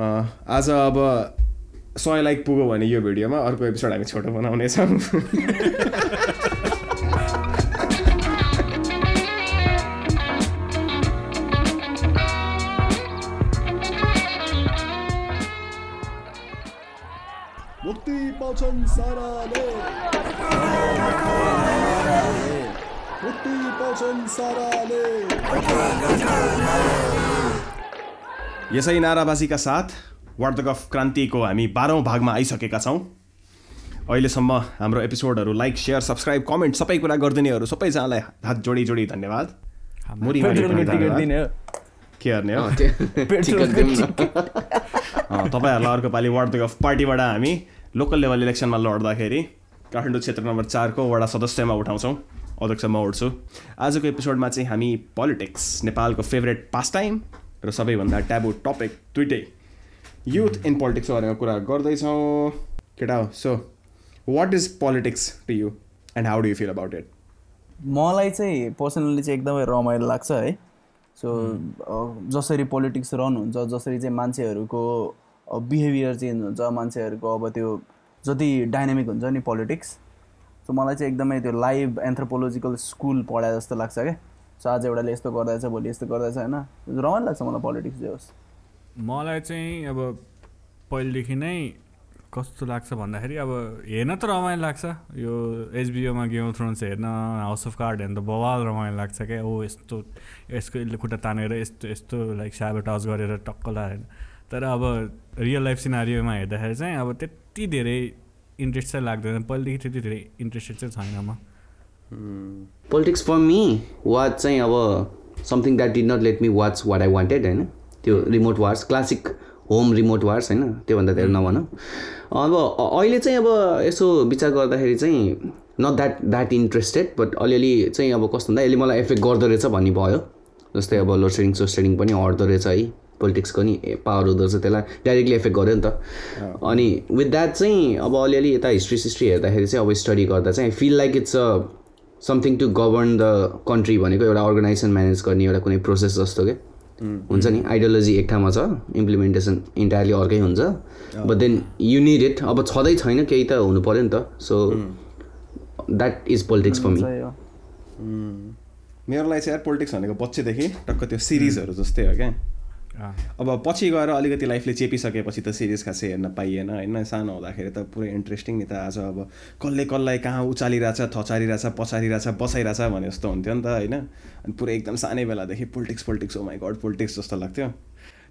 आज अब सय लाइक पुग्यो भने यो भिडियोमा अर्को एपिसोड हामी छोटो बनाउनेछौँ। मुक्ति पाउँछन् साराले। मुक्ति पाउँछन् साराले। यसै नाराबाजीका साथ वार्ड कफ क्रान्तिको हामी बाह्रौँ भागमा आइसकेका छौँ। अहिलेसम्म हाम्रो एपिसोडहरू लाइक सेयर सब्सक्राइब कमेन्ट सबै कुरा गरिदिनेहरू सबैजनालाई हात जोडी जोडी धन्यवाद। मुरी मुरी पनि धन्यवाद। के गर्ने हो? तपाईँहरूलाई अर्को पालि वार्ड गफ पार्टीबाट हामी लोकल लेभल इलेक्सनमा लड्दाखेरि काठमाडौँ क्षेत्र नम्बर चारको वडा सदस्यमा उठाउँछौँ। अध्यक्ष म उठ्छु। आजको एपिसोडमा चाहिँ हामी पोलिटिक्स नेपालको फेभरेट पास टाइम र सबैभन्दा ट्याबु टपिक दुइटै। युथ इन पोलिटिक्सको बारेमा कुरा गर्दैछौँ। केटा हो? So what is politics to you and how do you feel about it मलाई चाहिँ पर्सनल्ली चाहिँ एकदमै रमाइलो लाग्छ है। सो जसरी पोलिटिक्स रन हुन्छ जसरी चाहिँ मान्छेहरूको बिहेभियर चेन्ज हुन्छ मान्छेहरूको अब त्यो जति डाइनामिक हुन्छ नि पोलिटिक्स सो मलाई चाहिँ एकदमै त्यो लाइभ एन्थ्रोपोलोजिकल स्कुल पढाए जस्तो लाग्छ क्या। सो आज एउटाले यस्तो गर्दैछ भोलि यस्तो गर्दैछ होइन? रमाइलो लाग्छ मलाई पोलिटिक्स जे होस्। मलाई चाहिँ अब पहिलेदेखि नै कस्तो लाग्छ भन्दाखेरि अब हेर्न त रमाइलो लाग्छ। यो एचबिओमा गेम अफ थ्रोन्स हेर्न हाउस अफ कार्ड हेर्न त बवाल रमाइलो लाग्छ क्या। ओ यस्तो यसको यसले खुट्टा तानेर यस्तो यस्तो लाइक स्याबो टच गरेर टक्क लाएर। तर अब रियल लाइफ सिनारीमा हेर्दाखेरि चाहिँ अब त्यति धेरै इन्ट्रेस्ट चाहिँ लाग्दैन। पहिलेदेखि त्यति धेरै इन्ट्रेस्टेड चाहिँ छैन म। पोलिटिक्स फर मी वाच चाहिँ अब something that did not let me watch what I wanted होइन? त्यो remote wars classic home remote wars होइन? त्योभन्दा धेरै नभनौँ। अब अहिले चाहिँ अब यसो विचार गर्दाखेरि चाहिँ not that that interested but अलिअलि चाहिँ अब कस्तो भन्दा यसले मलाई एफेक्ट गर्दो रहेछ भन्ने भयो। जस्तै अब लोड सेडिङ सोड सेडिङ पनि हट्दो रहेछ है। पोलिटिक्सको नि पावर हुँदो रहेछ त्यसलाई डाइरेक्टली एफेक्ट गर्यो नि त। अनि विथ द्याट चाहिँ अब अलिअलि यता हिस्ट्री सिस्ट्री हेर्दाखेरि चाहिँ अब स्टडी गर्दा चाहिँ feel like it's a something to govern the country भनेको एउटा अर्गनाइजेसन म्यानेज गर्ने एउटा कुनै प्रोसेस जस्तो के? हुन्छ नि? आइडियोलोजी एक ठाउँमा छ इम्प्लिमेन्टेसन इन्टायरली अर्कै हुन्छ। But then you need it अब छँदै छैन केही त हुनु पऱ्यो नि त। So that is politics for me मेरो लागि चाहिँ यार पोलिटिक्स भनेको बच्चैदेखि टक्क त्यो सिरिजहरू जस्तै हो क्या। अब पछि गएर अलिकति लाइफले चेपिसकेपछि त सिरिज खासै हेर्न पाइएन। होइन सानो हुँदाखेरि त पुरै इन्ट्रेस्टिङ नि त आज अब कसले कसलाई कहाँ उचालिरहेछ थचारिरहेछ पछारिरहेछ बसाइरहेछ भने जस्तो हुन्थ्यो नि त होइन? अनि पुरै एकदम सानै बेलादेखि politics politics oh my god politics जस्तो लाग्थ्यो।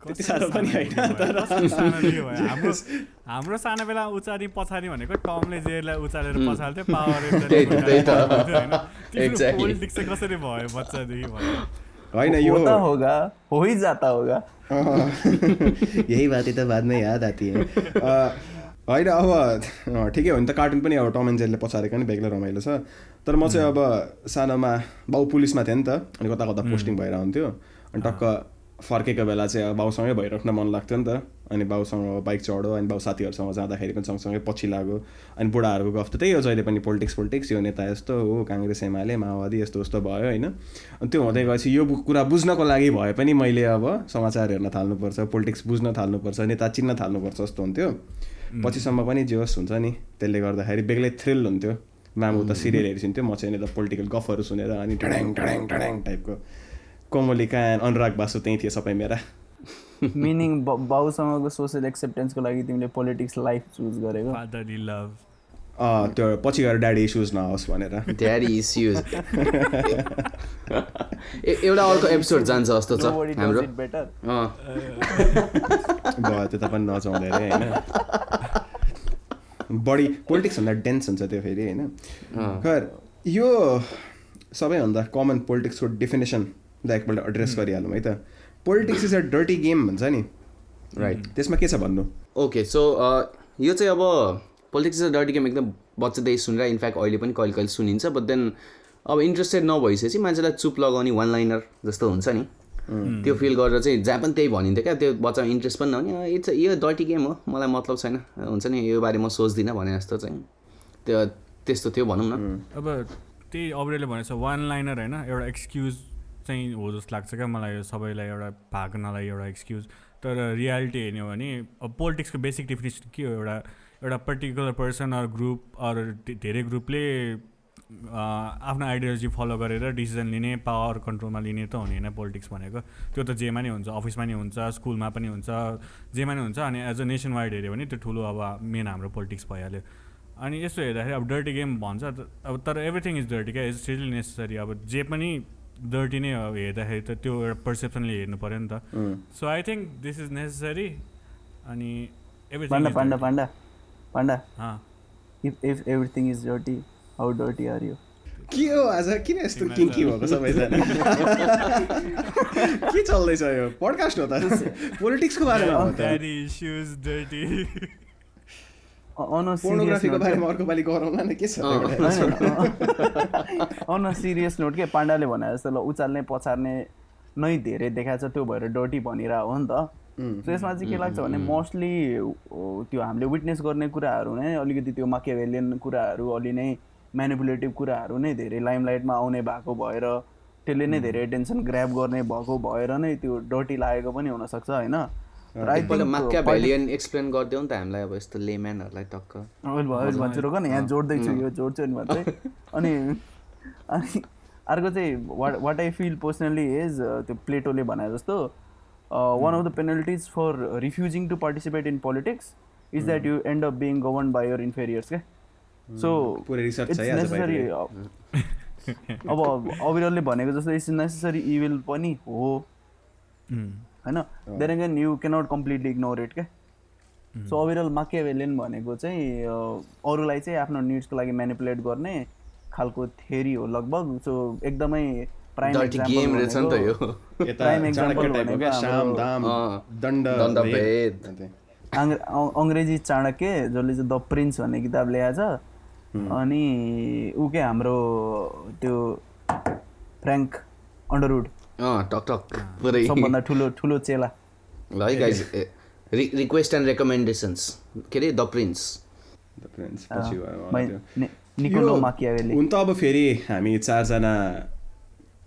त्यति साह्रो पनि होइन। हाम्रो हाम्रो सानो बेला उचारी पछाडि भनेको टमले जेलाई उचालेर पछाल्थ्यो पावर. पोलिटिक्स चाहिँ कसरी भयो बच्चादेखि भयो? होइन यो होगा हो ही जाता होगा। यही बात त बादमै याद आती है। होइन अब ठिकै हो नि त कार्टुन पनि अब टम एन्ड पछारेको नि बेग्लै रमाइलो छ। तर म चाहिँ अब सानोमा बाउ पुलिसमा थिएँ नि त अनि कता कता पोस्टिङ भएर हुन्थ्यो। अनि टक्क फर्केको बेला चाहिँ अब बाउसँगै भइराख्न मन लाग्थ्यो नि त। अनि बाउसँग बाइक चढ्यो अनि बाउ साथीहरूसँग जाँदाखेरि पनि सँगसँगै पछि लाग्यो। अनि बुढाहरूको गफ त त्यही हो जहिले पनि पोलिटिक्स पोलिटिक्स यो नेता यस्तो हो काङ्ग्रेस एमाले माओवादी यस्तो उस्तो भयो होइन। अनि त्यो हुँदै गएपछि यो कुरा बुझ्नको लागि भए पनि मैले अब समाचार हेर्न थाल्नुपर्छ पोलिटिक्स बुझ्न थाल्नुपर्छ नेता चिन्न थाल्नुपर्छ जस्तो हुन्थ्यो। पछिसम्म पनि जे होस् हुन्छ नि त्यसले गर्दाखेरि बेग्लै थ्रिल हुन्थ्यो। मामु त सिरियल हेरिसिन्थ्यो म चाहिँ नि त पोलिटिकल गफहरू सुनेर अनि ढड्याङ ढड्याङ ढड्याङ टाइपको। कोमली कान अनुराग बासु त्यहीँ थिए सबै मेरा। मिनिङ बाउसँगको सोसियल एक्सेप्टेन्सको लागि तिमीले पोलिटिक्स लाइफ चुज गरेको? लभ अँ, त्यो पछि गएर ड्याडी इस्युज नहोस् भनेर। द्याट इस्युज एउटा अर्को एपिसोड जान्छ जस्तो छ हाम्रो। भयो त्यो त पनि नचाउँदै अरे होइन? बढी पोलिटिक्स भन्दा डेन्स हुन्छ त्यो फेरि होइन? खैर यो सबैभन्दा कमन पोलिटिक्सको डेफिनेसनलाई एकपल्ट एड्रेस गरिहालौँ है त? Politics is a dirty game भन्छ नि। राइट त्यसमा के छ भन्नु? ओके सो यो चाहिँ अब पोलिटिक्स इज डर्टी गेम एकदम बच्चादेखि सुनेर इनफ्याक्ट अहिले पनि कहिले कहिले सुनिन्छ बट देन अब इन्ट्रेस्टेड नभइसकेपछि मान्छेलाई चुप लगाउने वान लाइनर जस्तो हुन्छ नि। त्यो फिल गरेर चाहिँ जहाँ पनि त्यही भनिन्थ्यो क्या त्यो बच्चामा इन्ट्रेस्ट पनि नहुने। इट्स यो डर्टी गेम हो मलाई मतलब छैन। हुन्छ नि यो बारे म सोच्दिनँ भने जस्तो चाहिँ। त्यो त्यस्तो थियो भनौँ न। अब त्यही अब्रेले भनेको छ वान लाइनर होइन? एउटा एक्सक्युज चाहिँ हो जस्तो लाग्छ क्या मलाई सबैलाई एउटा भाग्नलाई एउटा एक्सक्युज तर रियालिटी हेर्ने हो भने अब पोलिटिक्सको बेसिक डेफिनेसन के हो? एउटा एउटा particular person or group or धेरै ग्रुपले आफ्नो आइडियोलोजी फलो गरेर डिसिजन लिने पावर कन्ट्रोलमा लिने त हुने होइन पोलिटिक्स भनेको। त्यो त जेमा नि हुन्छ अफिसमा नि हुन्छ स्कुलमा पनि हुन्छ जेमा नि हुन्छ। अनि एज अ नेसन वाइड हेऱ्यो भने त्यो ठुलो अब मेन हाम्रो पोलिटिक्स भइहाल्यो। अनि यसो हेर्दाखेरि अब डर्टी गेम भन्छ अब तर एभ्रिथिङ इज डर्टी क्या। इज स्टिल नेसेसरी अब जे पनि डर्टी नै हो हेर्दाखेरि त त्यो एउटा पर्सेप्सनले हेर्नु पऱ्यो नि त। So I think this is necessary अनि पाण्डा पाण्डा पाण्डा पाण्डा। अँ if if everything is dirty how dirty are you के हो आज? किन यस्तो किङ्की भएको सबैजना के चल्दैछ यो? पडकास्ट हो त। पोलिटिक्सको बारेमा हो त Daddy issues, dirty. अन पोर्नोग्राफीको बारेमा अर्को पालि गरौँला न के छ अन सिरियस नोट के पाण्डाले भने जस्तो ल उचाल्ने पछार्ने नै धेरै देखाएको छ त्यो भएर डर्टी भनिरह हो नि त। सो यसमा चाहिँ के लाग्छ भने मोस्टली त्यो हामीले विटनेस गर्ने कुराहरू नै अलिकति त्यो माकेभेलियन कुराहरू अलि नै म्यानिपुलेटिभ कुराहरू नै धेरै लाइमलाइटमा आउने भएको भएर त्यसले नै धेरै एटेन्सन ग्राब गर्ने भएको भएर नै त्यो डर्टी लागेको पनि हुनसक्छ होइन? पहिला माक्या भ्यालियन एक्सप्लेन गरिदेऊ नि त हामीलाई अब यस्तो लेम्यानहरूलाई टक्क। भयो भन्छु रोक न यहाँ जोड्दैछु यो जोड्छु नि भन्दै अनि अनि अर्को चाहिँ what what I feel personally is त्यो प्लेटोले भने जस्तो one of the penalties for refusing to participate in politics is that you end up being govern by your inferiors क्या? सो पुरै रिसर्च इट्स छ है आज नेसेसरी। अब अविरलले भनेको जस्तो इट्स नेसेसरी इभिल पनि हो। होइन? Then again you cannot completely ignore it क्या सो ओभरअल माकेभेलियन भनेको चाहिँ अरूलाई चाहिँ आफ्नो निड्सको लागि म्यानिपुलेट गर्ने खालको थ्योरी हो लगभग। सो एकदमै प्राइम गेम रहेछ नि त यो। भनेको दाम दण्ड भेद। अङ्ग्रेजी चाणक्य जसले चाहिँ द प्रिन्स भन्ने किताब ल्याएछ अनि ऊ के हाम्रो त्यो फ्रेङ्क अन्डरवुड अँ टक टक पुरै। सबभन्दा ठुलो ठुलो चेला। ल है गाइज रिक्वेस्ट एन्ड रेकमेन्डेसन्स के अरे द प्रिन्स पछि हुन त अब फेरि हामी चारजना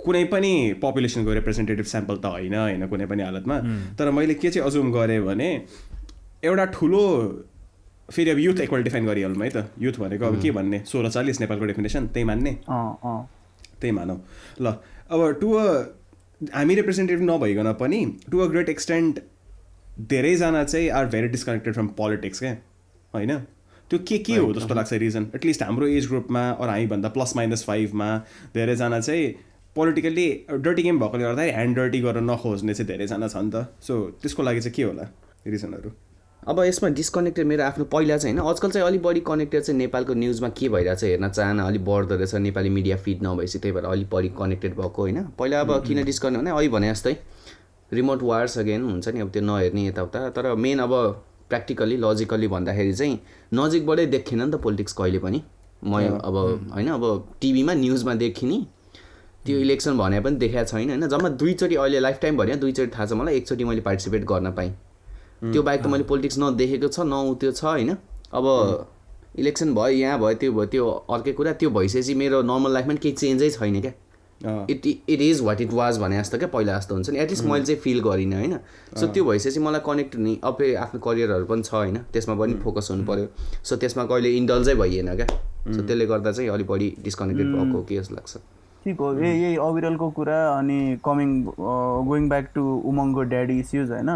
कुनै पनि पपुलेसनको रिप्रेजेन्टेटिभ स्याम्पल त होइन होइन कुनै पनि हालतमा। तर मैले के चाहिँ अजुम गरेँ भने एउटा ठुलो फेरि अब युथ इक्वल डिफाइन गरिहालौँ है त। युथ भनेको अब के भन्ने? सोह्र चालिस नेपालको डेफिनेसन त्यही मान्ने? अँ अँ। त्यही मानौ। ल अब टु अ हामी रिप्रेजेन्टेटिभ नभइकन पनि टु अ ग्रेट एक्सटेन्ट धेरैजना चाहिँ are very disconnected from politics क्या? होइन? त्यो के के हो जस्तो लाग्छ रिजन एटलिस्ट हाम्रो एज ग्रुपमा अरू हामीभन्दा प्लस माइनस फाइभमा धेरैजना चाहिँ पोलिटिकल्ली डर्टी गेम भएकोले गर्दाखेरि ह्यान्ड डर्टी गर्न नखोज्ने चाहिँ धेरैजना छ नि त। सो त्यसको लागि चाहिँ के होला रिजनहरू अब यसमा डिस्कनेक्टेड मेरो आफ्नो पहिला चाहिँ होइन आजकल चाहिँ अलिक बढी कनेक्टेड चाहिँ नेपालको न्युजमा के भइरहेछ हेर्न चाहना अलिक बढ्दो रहेछ नेपाली मिडिया फिड नभएपछि त्यही भएर अलिक बढी कनेक्टेड भएको होइन। पहिला अब किन डिस्कनेक्ट भने अहिले भने जस्तै रिमोट वार्स अगेन हुन्छ नि अब त्यो नहेर्ने यताउता तर मेन अब प्र्याक्टिकल्ली लजिकल्ली भन्दाखेरि चाहिँ नजिकबाटै देखेन नि त पोलिटिक्स कहिले पनि। म अब होइन अब टिभीमा न्युजमा देखिने त्यो इलेक्सन भने पनि देखाएको छैन होइन जम्मा दुईचोटि अहिले लाइफ टाइम भन्यो दुईचोटि थाहा छ मलाई एकचोटि मैले पार्टिसिपेट गर्न पाएँ। त्यो बाहेक त मैले पोलिटिक्स नदेखेको छ न ऊ त्यो छ होइन? अब इलेक्सन भयो यहाँ भयो त्यो भयो त्यो अर्कै कुरा त्यो भइसकेपछि मेरो नर्मल लाइफमा केही चेन्जै छैन क्या। It it is what it was भने जस्तो क्या पहिला जस्तो हुन्छ नि। एटलिस्ट मैले चाहिँ फिल गरिनँ होइन? सो त्यो भइसकेपछि मलाई कनेक्ट हुने अब आफ्नो करियरहरू पनि छ होइन? त्यसमा पनि फोकस हुनु पऱ्यो सो त्यसमा कहिले इन्डल्जै भइएन क्या। सो त्यसले गर्दा चाहिँ अलिक बढी डिस्कनेक्टेड भएको हो कि जस्तो लाग्छ। ठिक हो। यही यही अविरलको कुरा अनि कमिङ गोइङ ब्याक टु उमङको ड्याडी इस्युज होइन?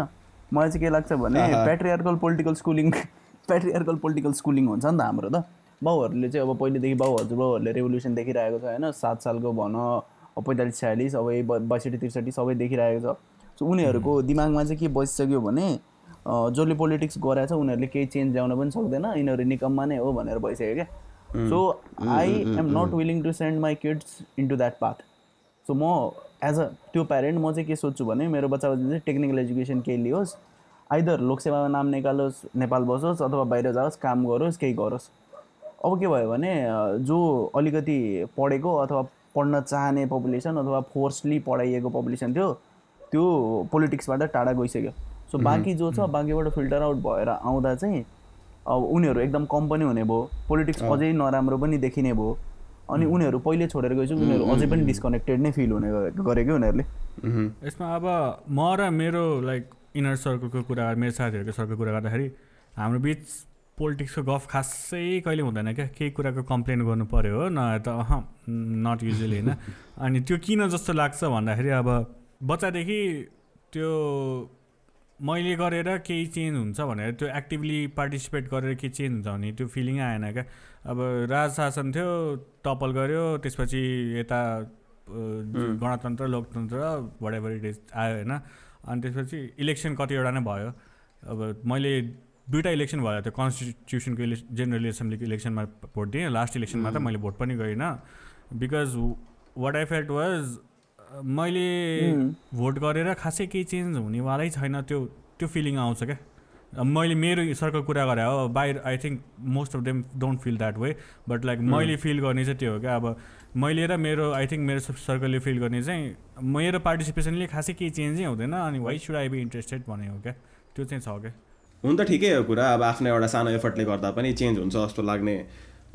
मलाई चाहिँ के लाग्छ भने patriarchal political schooling patriarchal political schooling हुन्छ नि त हाम्रो त। बाउहरूले चाहिँ अब पहिलेदेखि बाउ हजुरबाउहरूले रेभोल्युसन देखिरहेको छ होइन? सात सालको भन पैँतालिस छयालिस अब बैसठी त्रिसठी सबै देखिरहेको छ। सो उनीहरूको दिमागमा चाहिँ के बसिसक्यो भने जसले पोलिटिक्स गराएको छ उनीहरूले केही चेन्ज ल्याउन पनि सक्दैन। यिनीहरू निकममा नै हो भनेर भइसक्यो क्या। So I am not willing to send my kids into that path so म एज अ त्यो प्यारेन्ट म चाहिँ के सोध्छु भने मेरो बच्चा बच्ची चाहिँ टेक्निकल एजुकेसन केही लियोस् आइदर लोकसेवामा नाम निकालोस् नेपाल बसोस् अथवा बाहिर जाओस् काम गरोस् केही गरोस्। अब के भयो भने जो अलिकति पढेको अथवा पढ्न चाहने पपुलेसन अथवा फोर्सली पढाइएको पपुलेसन थियो त्यो पोलिटिक्सबाट टाढा गइसक्यो। सो बाँकी जो छ बाँकीबाट फिल्टर आउट भएर आउँदा चाहिँ अब उनीहरू एकदम कम पनि हुने भयो। पोलिटिक्स अझै नराम्रो पनि देखिने भयो। अनि उनीहरू पहिले छोडेर गएपछि उनीहरू अझै पनि डिस्कनेक्टेड नै फिल हुने गरे- क्या उनीहरूले। यसमा अब म र मेरो लाइक इनर सर्कलको कुरा मेरो साथीहरूको सर्कलको कुरा गर्दाखेरि हाम्रो बिच पोलिटिक्सको गफ खासै कहिले हुँदैन क्या। केही कुराको कम्प्लेन गर्नु पऱ्यो हो न त अह नट युजली होइन। अनि त्यो किन जस्तो लाग्छ भन्दाखेरि अब बच्चादेखि त्यो मैले गरेर केही चेन्ज हुन्छ भनेर त्यो एक्टिभली पार्टिसिपेट गरेर केही चेन्ज हुन्छ भने त्यो फिलिङ आएन क्या। अब राज शासन थियो टपल गऱ्यो त्यसपछि यता गणतन्त्र लोकतन्त्र वडेभर इट इज आयो होइन। अनि त्यसपछि इलेक्सन कतिवटा नै भयो। अब मैले दुइटा इलेक्सन भयो त्यो कन्स्टिट्युसनको इले जेनरल एसेम्ब्लीको इलेक्सनमा भोट दिएँ। लास्ट इलेक्सनमा त मैले भोट पनि गरिनँ because what I felt was मैले भोट गरेर खासै केही चेन्ज हुनेवालै छैन त्यो त्यो फिलिङ आउँछ क्या। अब मैले मेरो सर्कल कुरा गरेँ हो बाहिर I think most of them don't feel that way but like मैले फिल गर्ने चाहिँ त्यो हो क्या। अब मैले र मेरो आई थिङ्क मेरो सर्कलले फिल गर्ने चाहिँ मेरो पार्टिसिपेसनले खासै केही चेन्जै हुँदैन अनि why should I be interested भने हो क्या। त्यो चाहिँ छ क्या। हुन त ठिकै हो कुरा अब आफ्नो एउटा सानो एफर्टले गर्दा पनि चेन्ज हुन्छ जस्तो लाग्ने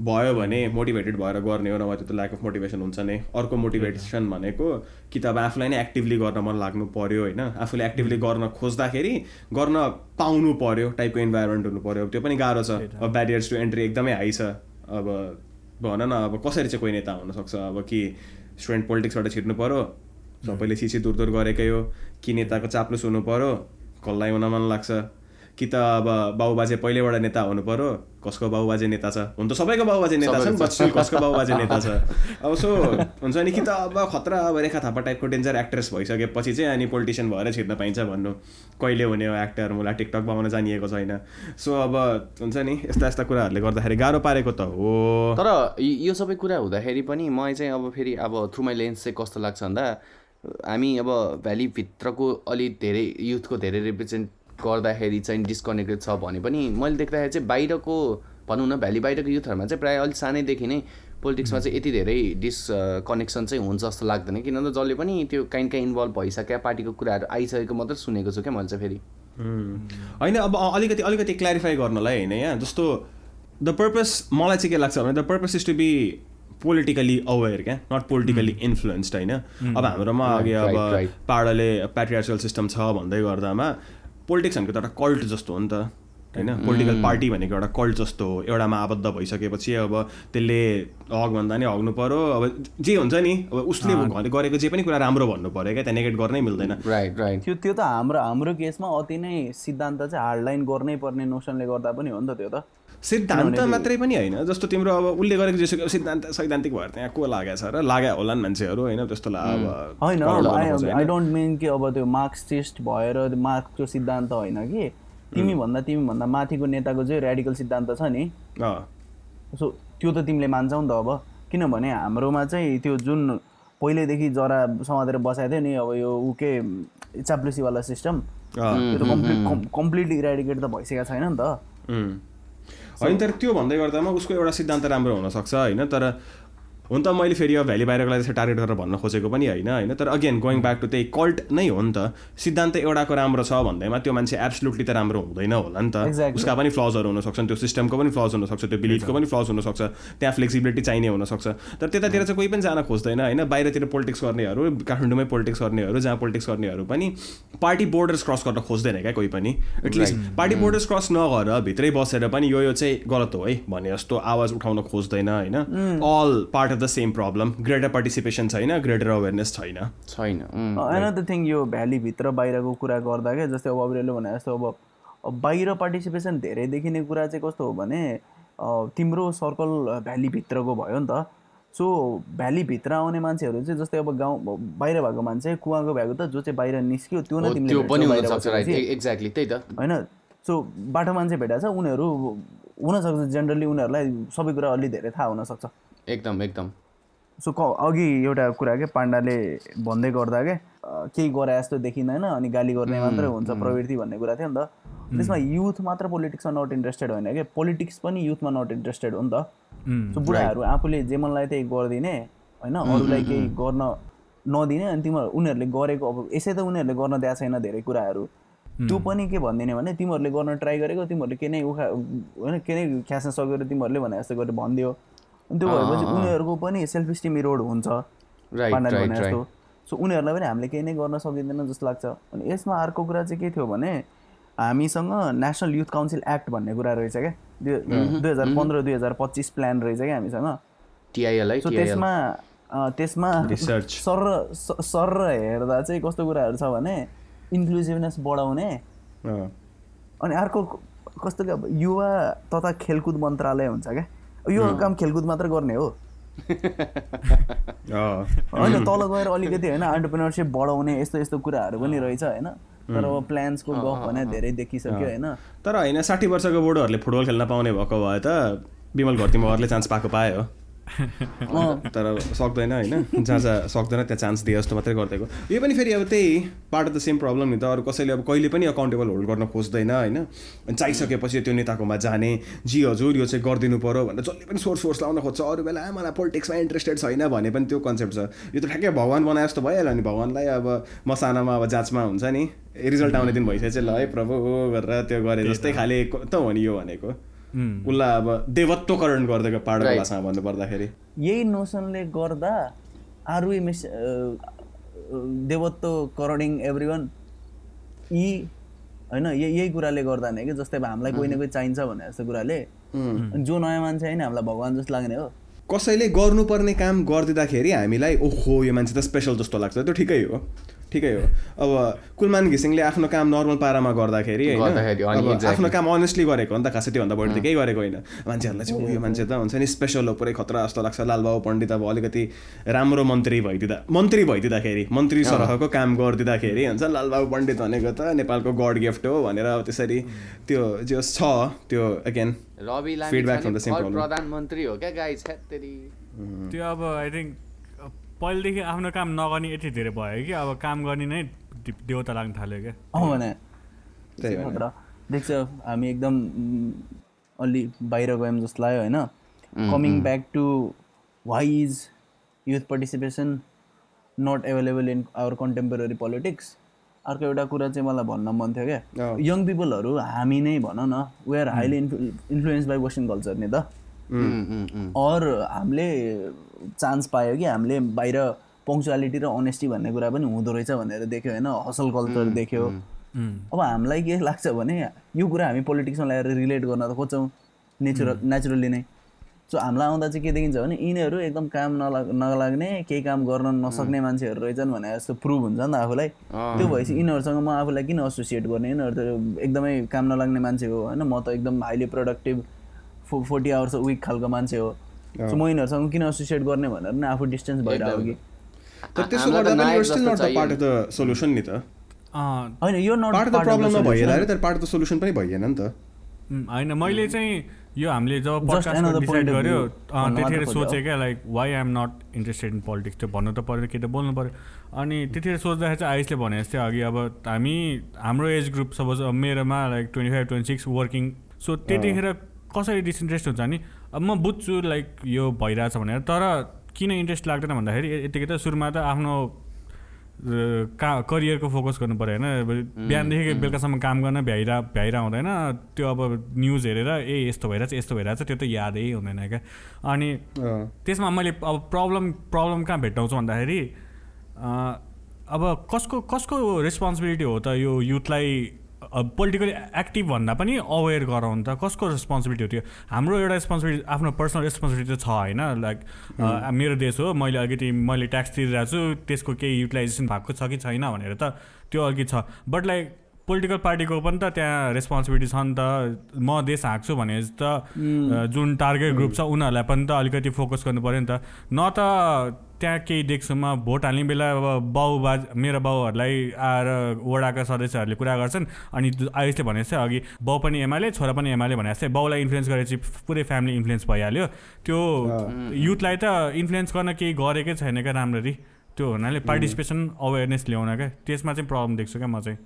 भयो भने मोटिभेटेड भएर गर्ने हो नभए त्यो त ल्याक अफ मोटिभेसन हुन्छ नै। अर्को मोटिभेसन भनेको कि त अब आफूलाई नै एक्टिभली गर्न मन लाग्नु पऱ्यो होइन। आफूले एक्टिभली गर्न खोज्दाखेरि गर्न पाउनु पऱ्यो टाइपको इन्भाइरोमेन्ट हुनु पऱ्यो त्यो पनि गाह्रो छ। अब ब्यारियर्स टु एन्ट्री एकदमै हाई छ। अब भन न अब कसरी चाहिँ कोही नेता हुनसक्छ? अब कि स्टुडेन्ट पोलिटिक्सबाट छिर्नु पऱ्यो सबैले सिसी दूर दूर गरेकै हो। कि नेताको चाप्लुस हुनु पऱ्यो कसलाई हुन मन लाग्छ? कि त अब बाबुबाजे पहिल्यैबाट नेता हुनु पऱ्यो कसको बाबुबाजे नेता छ? हुन त सबैको बाबुबाजे नेता छन् बट कसको बाबुबाजे नेता छ? अब सो हुन्छ नि कि त अब खतरा अब रेखा थापा टाइपको डेन्जर एक्ट्रेस भइसकेपछि चाहिँ अनि पोलिटिसियन भएर छिर्न पाइन्छ भन्नु। कहिले हुने हो एक्टर मलाई टिकटक बनाउन जानिएको छैन। सो अब हुन्छ नि यस्ता यस्ता कुराहरूले गर्दाखेरि गाह्रो पारेको त हो। तर य- सबै कुरा हुँदाखेरि पनि मलाई चाहिँ अब फेरि अब थ्रु माई लेन्स चाहिँ कस्तो लाग्छ भन्दा हामी अब भ्यालीभित्रको अलिक धेरै युथको धेरै रिप्रेजेन्ट गर्दाखेरि चाहिँ डिस्कनेक्टेड छ भने पनि मैले देख्दाखेरि चाहिँ बाहिरको भनौँ न भ्याली बाहिरको युथहरूमा चाहिँ प्रायः अलिक सानैदेखि नै पोलिटिक्समा चाहिँ यति धेरै डिस कनेक्सन चाहिँ हुन्छ जस्तो लाग्दैन। किन भन्दा जसले पनि त्यो काहीँ काहीँ इन्भल्भ भइसक्यो पार्टीको कुराहरू आइसकेको मात्रै सुनेको छु क्या मैले चाहिँ फेरि। होइन अब अलिकति अलिकति क्ल्यारिफाई गर्नलाई होइन यहाँ जस्तो द पर्पस मलाई चाहिँ के लाग्छ भने the purpose is to be politically aware क्या नट पोलिटिकली इन्फ्लुएन्स्ड होइन? अब हाम्रोमा अघि अब. पाडाले प्याट्रियार्सल सिस्टम छ भन्दै गर्दामा पोलिटिक्स भनेको त एउटा कल्ट जस्तो हो नि त। होइन? पोलिटिकल पार्टी भनेको एउटा कल्ट जस्तो हो। एउटामा आबद्ध भइसकेपछि अब त्यसले हग भन्दा नि हग्नु पऱ्यो अब जे हुन्छ नि अब उसले गरेको जे पनि कुरा राम्रो भन्नु पऱ्यो क्या त्यहाँ नेगेट गर्नै मिल्दैन। राइट राइट त्यो त्यो त हाम्रो हाम्रो केसमा अति नै सिद्धान्त चाहिँ हार्ड लाइन गर्नै पर्ने नोसनले गर्दा पनि हो नि त त्यो त। सिद्धान्त मात्रै पनि होइन। जस्तो तिम्रो अब उसले गरेको जेसुकै सिद्धान्त सैद्धान्तिक भएर त्यहाँ को लागेको छ र लाग्यो होला नि मान्छेहरू होइन त्यस्तो ला अब होइन आई? डोन्ट मिन कि अब त्यो मार्क्सिस्ट भएर मार्क्सको सिद्धान्त होइन कि। तिमी भन्दा तिमी भन्दा माथिको नेताको चाहिँ ऱ्याडिकल सिद्धान्त छ नि। अँ, सो त्यो त तिमीले मान्छौ नि त अब। किनभने हाम्रोमा चाहिँ त्यो जुन पहिल्यैदेखि जरा समातेर बसाएको थियो नि अब यो ऊ के चाप्लुसीवाला सिस्टम अँ, त्यो त कम्प्लिट कम्प्लिटली इराडिकेट त भइसकेको छैन नि त। होइन तर त्यो भन्दै गर्दामा उसको एउटा सिद्धान्त राम्रो हुनसक्छ होइन तर हुन त मैले फेरि अब भ्याली बाहिरको लागि टार्गेट गरेर भन्न खोजेको पनि होइन होइन? तर अगेन गोइङ ब्याक टु त्यही कल्ट नै हो नि त। सिद्धान्त एउटाको राम्रो छ भन्दैमा त्यो मान्छे एब्सोल्युटली त राम्रो हुँदैन होला नि त. उसका पनि फ्लजहरू हुनसक्छन् त्यो सिस्टमको पनि फ्लज हुनसक्छ त्यो बिलिफको पनि फ्लज हुनसक्छ त्यहाँ फ्लेक्सिबिलिटी चाहिने हुनसक्छ। तर त्यतातिर चाहिँ कोही पनि जान खोज्दैन होइन? बाहिरतिर पोलिटिक्स गर्नेहरू काठमाडौँमै पोलिटिक्स गर्नेहरू जहाँ पोलिटिक्स गर्नेहरू पनि पार्टी बोर्डर्स क्रस गर्न खोज्दैन क्या कोही पनि। एटलिस्ट पार्टी बोर्डर्स क्रस नगरेर भित्रै बसेर पनि यो यो चाहिँ गलत हो है भने जस्तो आवाज उठाउन खोज्दैन होइन? All part of the same problem greater participation छैन ग्रेटर अवेरनेस छैन। छैन उम्, एनदर थिङ यो भ्यालीभित्र बाहिरको कुरा गर्दा क्या जस्तै अब अबिरले भने जस्तो अब अब बाहिर पार्टिसिपेसन धेरै देखिने कुरा चाहिँ कस्तो हो भने तिम्रो सर्कल भ्यालीभित्रको भयो नि त। सो भ्यालीभित्र आउने मान्छेहरू चाहिँ जस्तै अब गाउँ बाहिर भएको मान्छे कुवाको भएको त जो चाहिँ बाहिर निस्क्यो त्यो नै तिमीले। एक्ज्याक्टली त्यही त। होइन? सो बाटो मान्छे भेटाएको छ उनीहरू हुनसक्छ जेनरली उनीहरूलाई सबै कुरा अलि धेरै थाहा हुनसक्छ। एकदम एकदम। सो क अघि एउटा कुरा के पाण्डाले भन्दै गर्दा के केही गरे जस्तो देखिँदैन अनि गाली गर्ने मात्रै हुन्छ प्रवृत्ति भन्ने कुरा थियो नि त। त्यसमा युथ मात्र पोलिटिक्समा नट इन्ट्रेस्टेड होइन कि पोलिटिक्स पनि युथमा नट इन्ट्रेस्टेड हो नि त। सो बुढाहरू आफूले जे मनलाई त्यही गरिदिने होइन अरूलाई केही गर्न नदिने अनि तिमीहरू उनीहरूले गरेको अब यसै त उनीहरूले गर्न दिएको छैन धेरै कुराहरू। त्यो पनि के भनिदिने भने तिमीहरूले गर्न ट्राई गरेको तिमीहरूले के नै उखा होइन के नै ख्यास्न सक्यो र तिमीहरूले भने जस्तो गरेर भनिदियो। त्यो भएपछि उनीहरूको पनि सेल्फ स्टिम इरोड हुन्छ। जस्तो। सो उनीहरूलाई पनि हामीले केही नै गर्न सकिँदैन जस्तो लाग्छ। अनि यसमा अर्को कुरा चाहिँ के थियो भने हामीसँग नेसनल युथ काउन्सिल एक्ट भन्ने कुरा रहेछ क्या। दुई हजार पन्ध्र दुई हजार पच्चिस प्लान रहेछ क्या हामीसँग। सो त्यसमा त्यसमा. सर सर र हेर्दा चाहिँ कस्तो कुराहरू छ भने इन्क्लुसिभनेस बढाउने। अनि अर्को कस्तो युवा तथा खेलकुद मन्त्रालय हुन्छ क्या। यो काम खेलकुद मात्र गर्ने हो। अँ, होइन तल गएर अलिकति होइन अन्टरप्रिनरसिप बढाउने यस्तो यस्तो कुराहरू पनि रहेछ होइन। तर अब प्लान्सको गफ भने धेरै देखिसक्यो होइन। तर होइन साठी वर्षको बुढोहरूले फुटबल खेल्न पाउने भएको भए त विमल घरती मगरले चान्स पाएको पायो। तर सक्दैन होइन। जहाँ जहाँ सक्दैन त्यहाँ चान्स दिए जस्तो मात्रै गरिदिएको। यो पनि फेरि अब त्यही part of the same problem नि त। अरू कसैले अब कहिले पनि अकाउन्टेबल होल्ड गर्न खोज्दैन होइन? अनि चाहिसकेपछि त्यो नेताकोमा जाने जी हजुर यो चाहिँ गरिदिनु पऱ्यो भनेर जसले पनि सोर्स सोर्स लाउन खोज्छ। अरू बेला "आ, मलाई पोलिटिक्समा इन्ट्रेस्टेड छैन भने पनि त्यो कन्सेप्ट छ। यो त ठ्याक्कै भगवान् बनाए जस्तो भइहाल्यो नि। भगवान्लाई अब म सानामा अब जाँचमा हुन्छ नि। रिजल्ट आउने दिन भइसकेपछि ल है प्रभु हो गरेर त्यो गरे जस्तै खाले त। हो नि यो भनेको? उसलाई अब देवत्वकरण गरिदिएको पाहाडको. भाषामा भन्नुपर्दाखेरि। यही नोसनले गर्दा आर वी मिस देवत्व करडिङ एभ्री वान यी होइन यही यही कुराले गर्दा नै कि जस्तै अब हामीलाई कोही न कोही चाहिन्छ भने जस्तो कुराले। अनि जो नयाँ मान्छे होइन हामीलाई भगवान् जस्तो लाग्ने हो। कसैले गर्नुपर्ने काम गरिदिँदाखेरि हामीलाई ओहो यो मान्छे त स्पेसल जस्तो लाग्छ त्यो ठिकै हो। ठिकै हो। अब कुलमान घिसिङले आफ्नो काम नर्मल पारामा गर्दाखेरि होइन. आफ्नो काम अनेस्टली गरेको हो नि त खासै त्योभन्दा बढी त केही गरेको होइन। मान्छेहरूलाई चाहिँ "ओ, यो मान्छे त हुन्छ नि स्पेसल हो पुरै खतरा जस्तो लाग्छ। लालबाबु पण्डित अब अलिकति राम्रो मन्त्री भइदिँदा मन्त्री भइदिँदाखेरि मन्त्री सरहको काम गरिदिँदाखेरि हुन्छ लालबाबु पण्डित भनेको त नेपालको गड गिफ्ट हो भनेर अब त्यसरी त्यो जो छ त्यो अगेन problem. प्रधानमन्त्री हो क्या गाई त्यो अब आई थिङ्क पहिलेदेखि आफ्नो काम नगर्ने यति धेरै भयो कि अब काम गर्ने नै दे- देवता लाग्न थाल्यो क्या। अँ भने त्यही भएर खतरा देख्छ हामी एकदम अलि बाहिर गयौँ जस्तो लाग्यो होइन? Coming back to why is youth participation not available in our contemporary politics अर्को एउटा कुरा चाहिँ मलाई भन्न मन थियो क्या। यङ पिपलहरू हामी नै भनौँ न we are highly influence by western culture नि त। अर हामीले चान्स पायो कि हामीले बाहिर पङ्क्चुअलिटी र अनेस्टी भन्ने कुरा पनि हुँदो रहेछ भनेर देख्यो होइन? हसल कल्चर देख्यो। अब हामीलाई के लाग्छ भने यो कुरा हामी पोलिटिक्समा ल्याएर रिलेट गर्न त खोज्छौँ। नेचुरल नेचुरली नै। सो हामीलाई आउँदा चाहिँ के देखिन्छ भने यिनीहरू एकदम काम नलाग नलाग्ने केही काम गर्न नसक्ने मान्छेहरू रहेछन् भने जस्तो प्रुभ हुन्छ नि त आफूलाई। त्यो भएपछि यिनीहरूसँग म आफूलाई किन एसोसिएट गर्ने? यिनीहरू त एकदमै काम नलाग्ने मान्छे हो होइन? म त एकदम हाइली प्रोडक्टिभ फो फोर्टी आवर्स विक खालको मान्छे हो। सो म यिनीहरूसँग किन एसोसिएट गर्ने भनेर नै आफू डिस्टेन्स भइरहेको कि तर त्यसो गर्दा पनि still not the part of the solution नि त। होइन यो not part of the problem नभइएन अरे तर पार्ट अफ द सोल्युसन पनि भइएन नि त। होइन मैले चाहिँ यो हामीले जब पडकास्ट डिसाइड भन्न त्यतिखेर। सोचेँ क्या like why I'm not interested in politics त्यो भन्नु त पऱ्यो कि त बोल्नु पऱ्यो। अनि त्यतिखेर सोच्दाखेरि चाहिँ आयुषले भने जस्तै अघि अब हामी हाम्रो एज ग्रुप सपोज अब मेरोमा like twenty five twenty six working so त्यतिखेर कसरी डिसइन्ट्रेस्ट हुन्छ नि? अब म बुझ्छु लाइक यो भइरहेछ भनेर तर किन इन्ट्रेस्ट लाग्दैन भन्दाखेरि यतिकै त सुरुमा त आफ्नो का करियरको फोकस गर्नु पऱ्यो होइन। बिहानदेखि बेलुकासम्म काम गर्न भ्याइरह भ्याइरह हुँदैन। त्यो अब न्युज हेरेर ए यस्तो भइरहेछ यस्तो भइरहेछ त्यो त यादै हुँदैन क्या। अनि। त्यसमा मैले अब प्रब्लम प्रब्लम कहाँ भेट्टाउँछु भन्दाखेरि अब कसको कसको रेस्पोन्सिबिलिटी हो त यो युथलाई पोलिटिकली एक्टिभ भन्दा पनि अवेर गराउनु त कसको रेस्पोन्सिबिलिटी हो त्यो? हाम्रो एउटा रेस्पोन्सिबिलिटी आफ्नो पर्सनल रेस्पोन्सिबिलिटी त छ होइन? लाइक मेरो देश हो मैले अलिकति मैले ट्याक्स तिरिरहेको छु त्यसको केही युटिलाइजेसन भएको छ कि छैन भनेर त त्यो अलिकति छ। बट लाइक पोलिटिकल पार्टीको पनि त त्यहाँ रेस्पोन्सिबिलिटी छ नि त। म देश हाँक्छु भने त जुन टार्गेट ग्रुप छ उनीहरूलाई पनि त अलिकति फोकस गर्नु पऱ्यो नि त। न त त्यहाँ केही देख्छु म भोट हाल्ने बेला अब बाउ बाज मेरो बाउहरूलाई आएर वडाका सदस्यहरूले कुरा गर्छन्। अनि आयुषले भने जस्तै अघि बाउ पनि एमाले छोरा पनि एमाले भने जस्तै बाउलाई इन्फ्लुएन्स गरेपछि पुरै फ्यामिली इन्फ्लुएन्स भइहाल्यो। त्यो युथलाई त इन्फ्लुएन्स गर्न केही गरेकै छैन क्या राम्ररी। त्यो हुनाले पार्टिसिपेसन अवेरनेस ल्याउन क्या त्यसमा चाहिँ प्रब्लम देख्छु क्या म चाहिँ।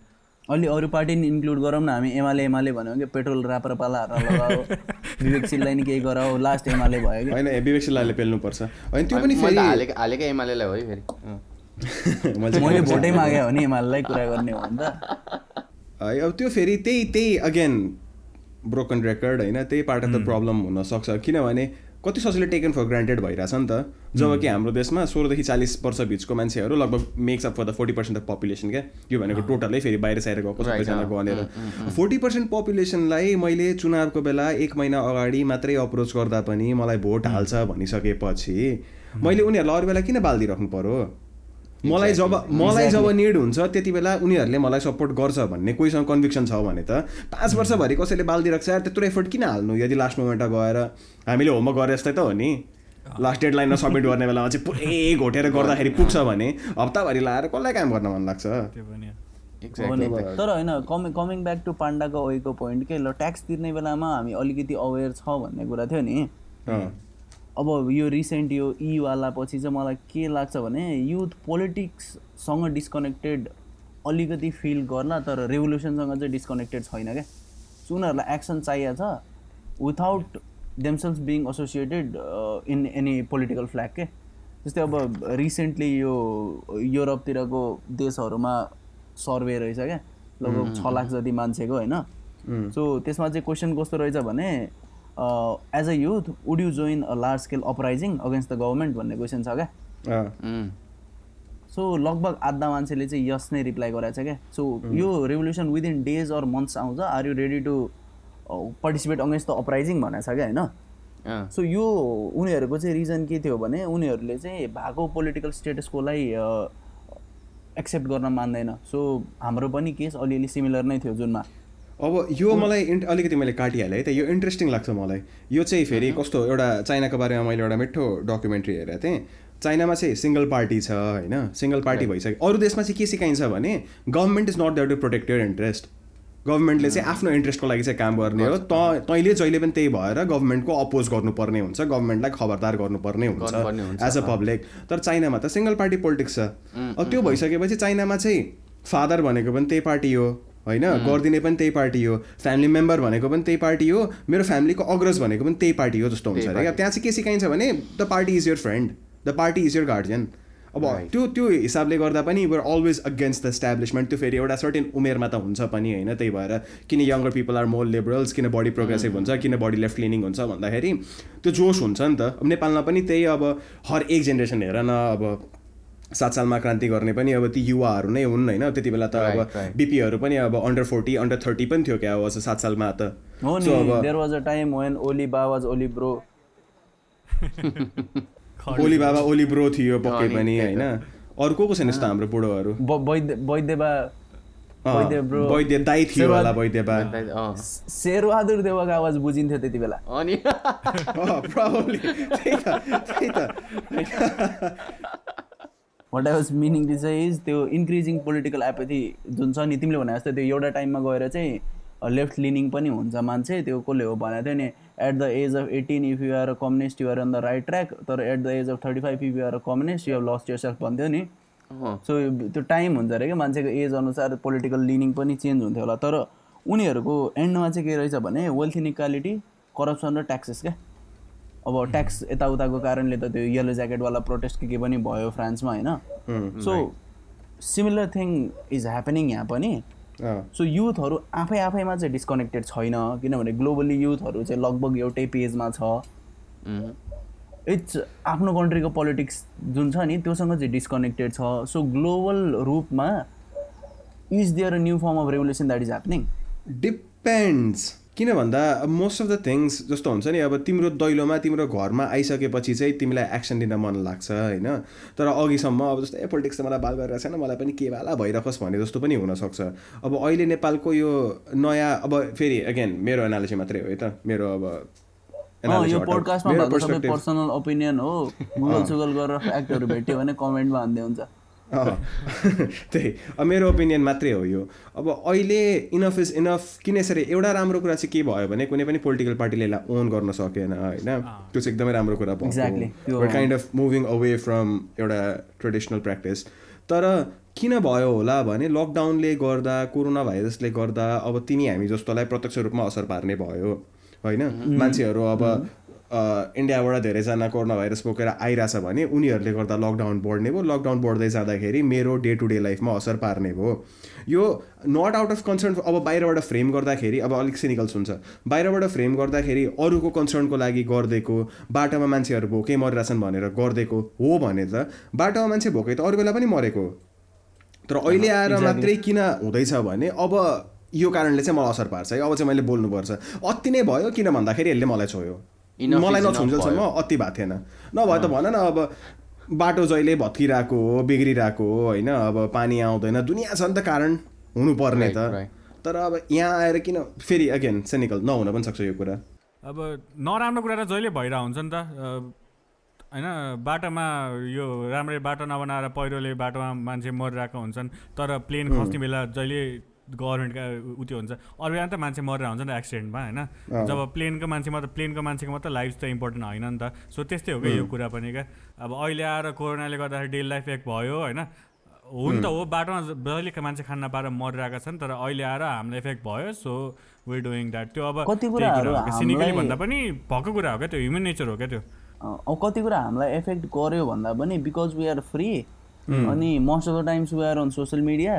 अलि अरू पार्टी नि इन्क्लुड गरौँ न हामी एमाले एमाले भन्यो कि पेट्रोल राप्रपालाहरू लगाओ विवेकशीललाई नि केही गराओ लास्ट एमाले भयो कि। होइन विवेक शिलाले पेल्नुपर्छ। होइन त्यो पनि फेरि हालेको हालेको एमालेलाई हो है फेरि। मैले भोटै मागेँ भने एमालेलाई कुरा गर्ने हो नि त। है, अब त्यो फेरि त्यही त्यही अगेन ब्रोकन रेकर्ड होइन त्यही पार्ट अफ द प्रब्लम हुनसक्छ। किनभने कति सजिलो टेकन फर ग्रान्टेड भइरहेछ नि त। जब कि हाम्रो देशमा सोह्रदेखि चालिस वर्ष बिचको मान्छेहरू लगभग makes up for the forty percent of population क्या। यो भनेको टोटलै फेरि बाहिर साहिर गएको सबैजना गनेर फोर्टी पर्सेन्ट पपुलेसनलाई मैले चुनावको बेला एक महिना अगाडि मात्रै अप्रोच गर्दा पनि मलाई भोट हाल्छ भनिसकेपछि मैले उनीहरूलाई अरू बेला किन बालिदिइराख्नु पर्यो? मलाई जब मलाई जब निड हुन्छ त्यति बेला उनीहरूले मलाई सपोर्ट गर्छ भन्ने कोहीसँग कन्भिक्सन छ भने त पाँच वर्षभरि कसैले बालिदिइरहेको छ यार त्यत्रो एफर्ट किन हाल्नु? यदि लास्ट मोमेन्टमा गएर हामीले होमवर्क गरे जस्तै त हो नि। लास्ट डेड लाइनमा सब्मिट गर्ने बेलामा चाहिँ पुरै घोटेर गर्दाखेरि पुग्छ भने हप्ताभरि लाएर कसलाई काम गर्न मन लाग्छ? तर होइन कमिङ कमिङ ब्याक टु पाण्डाको ओइको पोइन्ट के ल ट्याक्स तिर्ने बेलामा हामी अलिकति अवेर छ भन्ने कुरा थियो नि। अँ। अब यो रिसेन्ट यो इवाला पछि चाहिँ मलाई के लाग्छ भने युथ पोलिटिक्ससँग डिस्कनेक्टेड अलिकति फिल गर्ला तर रेभोल्युसनसँग चाहिँ डिस्कनेक्टेड छैन क्या। सो उनीहरूलाई एक्सन चाहिएको छ without themselves being associated in any political flag के। जस्तै अब रिसेन्टली यो युरोपतिरको देशहरूमा सर्वे रहेछ क्या लगभग छ लाख जति मान्छेको होइन। सो त्यसमा चाहिँ क्वेसन कस्तो रहेछ भने as a youth would you join a large scale uprising against the government भन्ने क्वेसन छ क्या? सो लगभग आधा मान्छेले चाहिँ यस नै रिप्लाई गराएको छ क्या? सो यो revolution within days or months आउँछ। Are you ready to participate against the uprising भनेको छ क्या होइन? अँ, सो यो उनीहरूको चाहिँ रिजन के थियो भने उनीहरूले चाहिँ भएको पोलिटिकल स्टेटसकोलाई एक्सेप्ट गर्न मान्दैन। सो हाम्रो पनि केस अलिअलि सिमिलर नै थियो जुनमा। अब यो मलाई इन्ट अलिकति मैले काटिहालेँ है त यो इन्ट्रेस्टिङ लाग्छ मलाई। यो चाहिँ फेरि कस्तो एउटा चाइनाको बारेमा मैले एउटा मिठो डकुमेन्ट्री हेरेको थिएँ। चाइनामा चाहिँ सिङ्गल पार्टी छ होइन? सिङ्गल पार्टी भइसक्यो। अरू देशमा चाहिँ के सिकाइन्छ भने government is not there to protect your interest गभर्मेन्टले चाहिँ आफ्नो इन्ट्रेस्टको लागि चाहिँ काम गर्ने हो। त तैँले जहिले पनि त्यही भएर गभर्मेन्टको अपोज गर्नुपर्ने हुन्छ। गभर्मेन्टलाई खबरदार गर्नुपर्ने हुन्छ, एज अ पब्लिक तर चाइनामा त सिङ्गल पार्टी पोलिटिक्स छ। अब त्यो भइसकेपछि चाइनामा चाहिँ फादर भनेको पनि त्यही पार्टी हो। होइन? गरिदिने पनि त्यही पार्टी हो। फ्यामिली मेम्बर भनेको पनि त्यही पार्टी हो। मेरो फ्यामिलीको अग्रज भनेको पनि त्यही पार्टी हो जस्तो हुन्छ अरे। क्या? त्यहाँ चाहिँ के सिकाइन्छ भने the party is your friend. The party is your guardian. अब त्यो त्यो हिसाबले गर्दा पनि we're always against the establishment त्यो फेरि एउटा सर्टेन उमेरमा त हुन्छ पनि होइन? त्यही भएर किन younger people are more liberals किन बडी प्रोग्रेसिभ हुन्छ किन बडी लेफ्ट लिनिङ हुन्छ भन्दाखेरि त्यो जोस हुन्छ नि त। अब नेपालमा पनि त्यही अब हर एक जेनेरेसन हेर न अब सात सालमा क्रान्ति गर्ने पनि अब ती युवाहरू नै हुन् होइन? त्यति बेला त अब. बिपीहरू पनि अब अन्डर फोर्टी अन्डर थर्टी पनि थियो क्या अब सात सालमा त। हो So नि अब there was a time when Oli बावाज Oli bro Oli बाबा ओली ब्रो थियो पक्कै पनि होइन? अरू को को छन् यस्तो हाम्रो बुढोहरू? वैद्य दाई थियो होला शेरबहादुर देवाको आवाज बुझिन्थ्यो त्यति बेला। अनि प्रब्लली त्यही त त्यही त। What I was meaning to चाहिँ इज त्यो इन्क्रिजिङ पोलिटिकल एपेथी जुन छ नि तिमीले भने जस्तो त्यो एउटा टाइममा गएर चाहिँ लेफ्ट लिनिङ पनि हुन्छ मान्छे त्यो कसले हो भनेको थियो नि at the age of eighteen if you are a communist you are on the right track तर at the age of thirty five if you are a communist you have lost yourself भन्थ्यो नि। So त्यो time हुन्छ अरे क्या मान्छेको as अनुसार political leaning पनि चेन्ज हुन्थ्यो होला। तर उनीहरूको एन्डमा चाहिँ के रहेछ भने वेल्थ इनइक्वालिटी करप्सन र ट्याक्सेस क्या। अब ट्याक्स यताउताको कारणले त त्यो येलो ज्याकेटवाला प्रोटेस्ट के के पनि भयो फ्रान्समा होइन? So similar thing is happening यहाँ पनि। सो युथहरू आफै आफैमा चाहिँ डिस्कनेक्टेड छैन किनभने ग्लोबली युथहरू चाहिँ लगभग एउटै पेजमा छ। इट्स आफ्नो कन्ट्रीको पोलिटिक्स जुन छ नि त्योसँग चाहिँ डिस्कनेक्टेड छ। सो ग्लोबल रूपमा is there a new form of revolution that is happening depends किन भन्दा मोस्ट अफ द थिङ्स जस्तो हुन्छ नि अब तिम्रो दैलोमा तिम्रो घरमा आइसकेपछि चाहिँ तिमीलाई एक्सन लिन मन लाग्छ होइन? तर अघिसम्म अब जस्तो ए पोलिटिक्स त मलाई बाल गरिरहेको छैन मलाई पनि के वाला भइरहोस् भने जस्तो पनि हुनसक्छ। अब अहिले नेपालको यो नयाँ अब फेरि अगेन मेरो एनालिसिस मात्रै हो है त? मेरो अब यो। पोडकास्टमा पर्सनल ओपिनियन हो। गुगल सुगल गरेर फ्याक्टहरू भेट्यो भने कमेन्टमा हान्दै हुन्छ। त्यही। मेरो ओपिनियन मात्रै हो यो। अब अहिले इनफ इज इनफ किन यसरी एउटा राम्रो कुरा चाहिँ के भयो भने कुनै पनि पोलिटिकल पार्टीले यसलाई ओन गर्न सकेन होइन? त्यो चाहिँ एकदमै राम्रो कुरा त्यो- kind of moving away from एउटा ट्रेडिसनल प्र्याक्टिस तर किन भयो होला भने लकडाउनले गर्दा कोरोना भाइरसले गर्दा अब तिमी हामी जस्तोलाई प्रत्यक्ष रूपमा असर पार्ने भयो होइन? मान्छेहरू अब इन्डियाबाट धेरैजना कोरोना भाइरस बोकेर आइरहेछ भने उनीहरूले गर्दा लकडाउन बढ्ने भयो लकडाउन बढ्दै जाँदाखेरि मेरो डे टु डे लाइफमा असर पार्ने भयो यो नट आउट अफ कन्सर्न अब बाहिरबाट फ्रेम गर्दाखेरि अब अलिक सिनिकल्स हुन्छ। बाहिरबाट फ्रेम गर्दाखेरि अरूको कन्सर्नको लागि गरिदिएको बाटोमा मान्छेहरू भोकै मरिरहेछन् भनेर गरिदिएको हो भने त बाटोमा मान्छे भोकै त अरू बेला पनि मरेको तर अहिले आएर मात्रै किन हुँदैछ भने अब यो कारणले चाहिँ मलाई असर पार्छ है। अब चाहिँ मैले बोल्नुपर्छ। अति नै भयो किन भन्दाखेरि यसले मलाई छोयो। मलाई नछुन्जेलसम्म अति भएको थिएन। नभए त भन न अब बाटो जहिले भत्किरहेको हो बिग्रिरहेको हो होइन अब पानी आउँदैन दुनियाँ छ नि त कारण हुनुपर्ने त. तर अब यहाँ आएर किन फेरि अगेन सेनिकल नहुन पनि सक्छ यो कुरा। अब नराम्रो कुरा त जहिले भइरहेको हुन्छ नि त होइन बाटोमा यो राम्रै बाटो नबनाएर पहिरोले बाटोमा मान्छे मरिरहेको हुन्छन् तर प्लेन खस्ने बेला जहिले गभर्मेन्टका उ त्यो हुन्छ। अरू बेला त मान्छे मरेर हुन्छ नि त एक्सिडेन्टमा होइन? जब प्लेनको मान्छे मात्र प्लेनको मान्छेको मात्र लाइफ त इम्पोर्टेन्ट होइन नि त। सो त्यस्तै हो क्या यो कुरा पनि क्या। अब अहिले आएर कोरोनाले गर्दाखेरि डेली लाइफ इफेक्ट भयो होइन? हुन त हो बाटोमा ज- जहिले मान्छे खान नपाएर मरिरहेका छन् तर अहिले आएर हामीलाई इफेक्ट भयो सो वे डुइङ द्याट त्यो अब कति कुराहरू। सिनिकली भन्दा पनि भएको कुरा हो क्या त्यो ह्युमन नेचर हो क्या त्यो। कति कुरा हामीलाई एफेक्ट गर्यो भन्दा पनि बिकज वी आर फ्री अनि most of the times we are on social media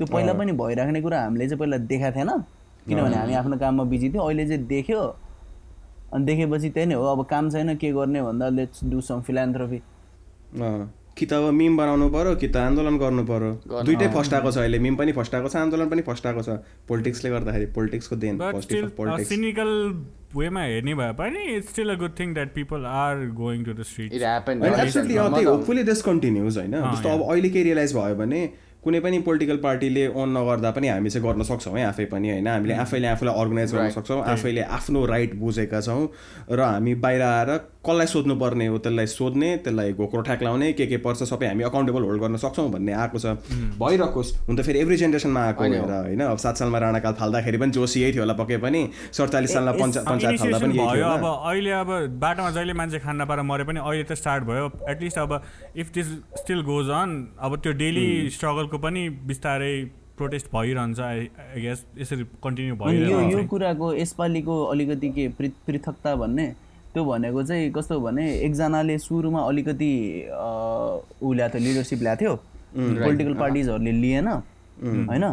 त्यो पहिला पनि भइराख्ने कुरा हामीले चाहिँ पहिला देखाएको थिएन। किनभने हामी आफ्नो काममा बिजी थियौँ अहिले चाहिँ देख्यो। अनि देखेपछि त्यही नै हो अब काम छैन के गर्ने भन्दा लेट्स डु सम फिलान्थ्रोपी अँ, कि त अब मिम बनाउनु पर्यो कि त आन्दोलन गर्नु पर्यो। दुइटै फस्टाएको छ अहिले। मिम पनि फस्टाएको छ आन्दोलन पनि फस्टाएको छ। पोलिटिक्सले गर्दाखेरि पोलिटिक्सको देन सिनिकल वेमा हेर्ने भए पनि it's still a good thing that people are going to the street it happen होइन एब्सोल्युटली त्यही होपफुली दिस कन्टिन्युज होइन? जस्तो अब अहिले के रियलाइज भयो भने कुनै पनि पोलिटिकल पार्टीले ओन नगर्दा पनि हामी चाहिँ गर्न सक्छौँ है आफै पनि होइन। हामीले आफैले आफूलाई अर्गनाइज गर्न सक्छौँ आफैले आफ्नो राइट बुझेका छौँ र हामी बाहिर आएर कसलाई सोध्नु पर्ने हो त्यसलाई सोध्ने त्यसलाई घोक्रो ठ्याक्लाउने के के पर्छ सबै हामी अकाउन्टेबल होल्ड गर्न सक्छौँ भन्ने आएको छ। भइरहोस्। हुन त फेरि एभ्री जेनेरेसनमा आएको हेर होइन। अब सात सालमा राणाकाल फाल्दाखेरि पनि जोस यही थियो होला पक्कै पनि। सडचालिस सालमा पञ्चा पञ्चायत फाल्दा पनि अब होला। अहिले अब बाटोमा जहिले मान्छे खान नपाएर मरे पनि अहिले त स्टार्ट भयो। एटलिस्ट अब if this still goes on अब त्यो डेली स्ट्रगलको पनि बिस्तारै प्रोटेस्ट भइरहन्छ आई गेस यसरी कन्टिन्यू अनि यो कुराको यसपालिको अलिकति के पृथकता भन्ने त्यो भनेको चाहिँ कस्तो भने एकजनाले सुरुमा अलिकति ऊ ल्याएको थियो। लिडरसिप ल्याएको थियो पोलिटिकल पार्टिजहरूले लिएन होइन?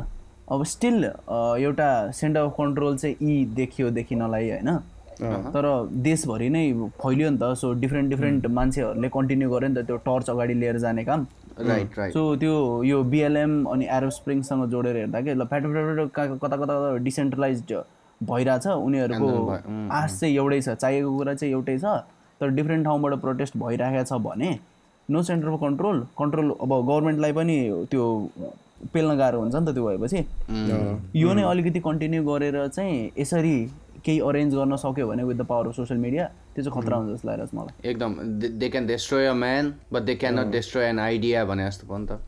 अब स्टिल एउटा सेन्टर अफ कन्ट्रोल चाहिँ यी देखियो देखिनलाई होइन? तर देशभरि नै फैलियो नि त। सो डिफ्रेन्ट डिफ्रेन्ट मान्छेहरूले कन्टिन्यू गर्यो नि त त्यो टर्च अगाडि लिएर जाने काम। राइट राइट सो त्यो यो बिएलएम अनि एरो स्प्रिङसँग जोडेर हेर्दा के ल फ्याटो फ्याटो कता कता कता डिसेन्ट्रलाइज भइरहेछ उनीहरूको आश चाहिँ एउटै छ चाहिएको कुरा चाहिँ एउटै छ तर डिफ्रेन्ट ठाउँबाट प्रोटेस्ट भइरहेको छ भने no centre of control control अब गभर्मेन्टलाई पनि त्यो पेल्न गाह्रो हुन्छ नि त त्यो भएपछि। यो नै अलिकति कन्टिन्यू गरेर चाहिँ यसरी केही अरेन्ज गर्न सक्यो भने with the power of social media त्यो चाहिँ खतरा हुन्छ जस्तो लागेको छ मलाई एकदम they can destroy a man but they can not destroy an idea भने जस्तो भयो नि त।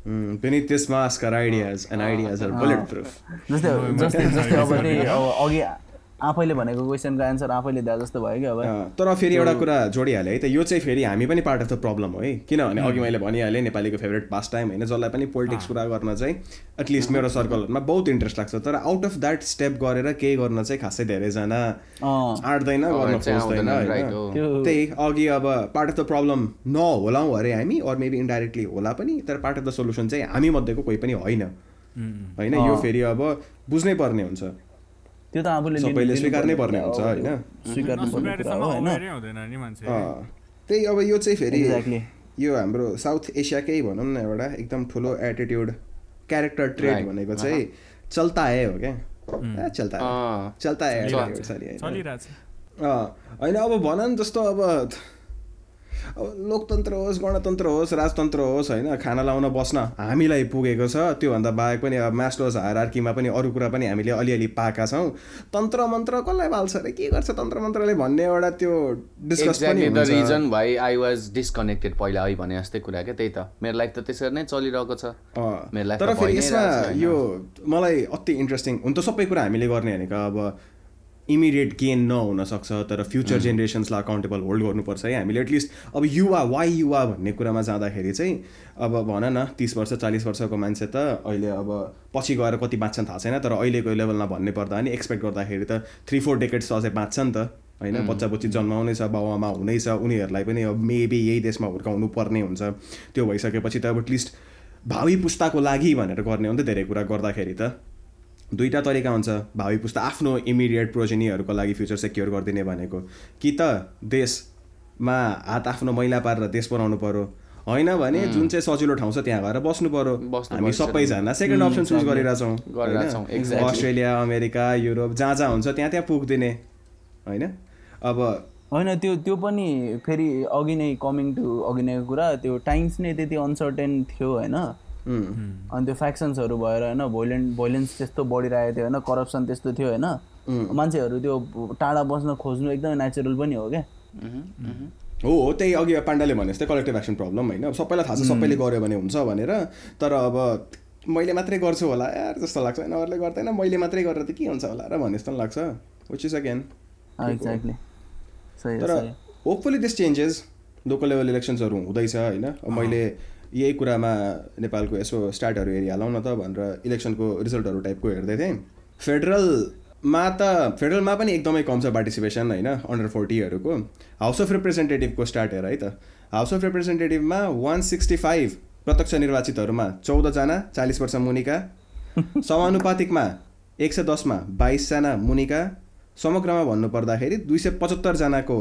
are ideas, and ideas are bulletproof. जस्तै जस्तै जस्तै अब त्यही अब अघि आफैले भनेको क्वेसनको एन्सर आफैले दिए जस्तो भयो कि अब। तर फेरि एउटा कुरा जोडिहालेँ है त यो चाहिँ फेरि हामी पनि पार्ट अफ द प्रब्लम हो है। किनभने अघि मैले भनिहालेँ नेपालीको फेभरेट पास टाइम होइन जसलाई पनि पोलिटिक्स कुरा गर्न चाहिँ एटलिस्ट मेरो सर्कलहरूमा बहुत इन्ट्रेस्ट लाग्छ। तर आउट अफ द्याट स्टेप गरेर केही गर्न चाहिँ खासै धेरैजना आँट्दैन गर्न खोज्दैन होइन। त्यही अघि अब पार्ट अफ द प्रब्लम नहोला अरे हामी अर मेबी इन्डाइरेक्टली होला पनि तर पार्ट अफ द सोल्युसन चाहिँ हामी मध्येको कोही पनि होइन। होइन यो फेरि अब बुझ्नै पर्ने हुन्छ। त्यो त आफूले सबैले लिनु स्वीकार्नै पर्ने हुन्छ होइन? स्वीकार्नु पर्ने कुरा नसुकाएसम्म हो होइन? अवेरै हुँदैन नि मान्छे। अँ, त्यही अब यो चाहिँ फेरि. यो हाम्रो साउथ एसियाकै भनौँ न एउटा एकदम ठुलो एटिट्युड क्यारेक्टर ट्रेड. भनेको चाहिँ चल्ता है हो क्या? चल्ता चल्ता है होइन। चलिरहेछ। अँ, होइन अब भन न जस्तो अब अब लोकतन्त्र होस् गणतन्त्र होस् राजतन्त्र होस् होइन खाना लाउन बस्न हामीलाई पुगेको छ। त्योभन्दा बाहेक पनि अब मास्टर्स हायरार्कीमा पनि अरू कुरा पनि हामीले अलिअलि पाएका छौँ। तन्त्र मन्त्र कसलाई बाल्छ अरे के गर्छ तन्त्र मन्त्रले भन्ने एउटा त्यो discuss the reason why I was disconnected पहिला है भने जस्तै कुरा क्या त्यही त। मेरो लाइफ त त्यसरी नै चलिरहेको छ। मेरो तर फेरि यसमा। यो मलाई अति इन्ट्रेस्टिङ हुन त सबै कुरा हामीले गर्ने भनेको अब इमिडिएट गेन नहुन सक्छ तर फ्युचर जेनेरेसन्सलाई अकाउन्टेबल होल्ड गर्नुपर्छ है हामीले. एटलिस्ट अब युवा वाइ युवा भन्ने कुरामा जाँदाखेरि चाहिँ अब भन न तिस वर्ष चालिस वर्षको मान्छे त अहिले अब पछि गएर कति बाँच्छन् थाहा छैन तर अहिलेको लेभलमा भन्ने पर्दा नि एक्सपेक्ट गर्दाखेरि त थ्री फोर डेकेट्स अझै बाँच्छ नि त होइन? बच्चा बच्ची जन्माउनेछ बाबुआमा हुँदैछ उनीहरूलाई पनि अब मेबी यही देशमा हुर्काउनु पर्ने हुन्छ। त्यो भइसकेपछि त अब एटलिस्ट भावी पुस्ताको लागि भनेर गर्ने हो नि त धेरै कुरा गर्दाखेरि त। दुईवटा तरिका हुन्छ। भावी पुस्ता आफ्नो इमिडिएट प्रोजेनीहरूको लागि फ्युचर सेक्योर गरिदिने भनेको। कि त देशमा हात आफ्नो मैला पारेर देश बनाउनु पर्यो। होइन भने जुन चाहिँ सजिलो ठाउँ छ त्यहाँ गएर बस्नु पर्यो। बस्नु हामी। सबैजना सेकेन्ड अप्सन चुज गरिरहेछौँ। होइन? अस्ट्रेलिया अमेरिका युरोप जहाँ जहाँ हुन्छ त्यहाँ त्यहाँ पुगिदिने। होइन? अब होइन त्यो त्यो पनि फेरि अघि नै कमिङ टु अघि नैको कुरा। त्यो टाइम्स नै त्यति अनसर्टेन थियो होइन? अनि त्यो फ्याक्सन्सहरू भएर होइन भोइलेन्ट भोइलेन्स त्यस्तो बढिरहेको थियो होइन करप्सन त्यस्तो थियो होइन। मान्छेहरू त्यो टाढा बस्न खोज्नु एकदमै नेचुरल पनि हो क्या। हो हो त्यही अघि पाण्डाले भने जस्तै कलेक्टिभ एक्सन प्रब्लम होइन। सबैलाई थाहा छ सबैले गर्यो भने हुन्छ भनेर। तर अब मैले मात्रै गर्छु होला यार जस्तो लाग्छ होइन अरूले गर्दैन। मैले मात्रै गरेर त के हुन्छ होला र भन्ने जस्तो लाग्छ। विच इज अगेन एक्ज्याक्टली सही हो, तर। Hopefully this changes local level इलेक्सन्सहरू हुँदैछ होइन। अब मैले यही कुरामा नेपालको यसो स्टार्टहरू हेरिहालौँ न त भनेर इलेक्सनको रिजल्टहरू टाइपको हेर्दै थिएँ। फेडरलमा त फेडरलमा पनि एकदमै कम छ पार्टिसिपेसन होइन अन्डर फोर्टीहरूको हाउस अफ रिप्रेजेन्टेटिभको स्टार्ट हेर है त। हाउस अफ रिप्रेजेन्टेटिभमा वान सिक्सटी फाइभ प्रत्यक्ष निर्वाचितहरूमा चौधजना चालिस वर्ष मुनिका। समानुपातिकमा एक सय दसमा बाइसजना मुनिका। समग्रमा भन्नुपर्दाखेरि दुई सय पचहत्तरजनाको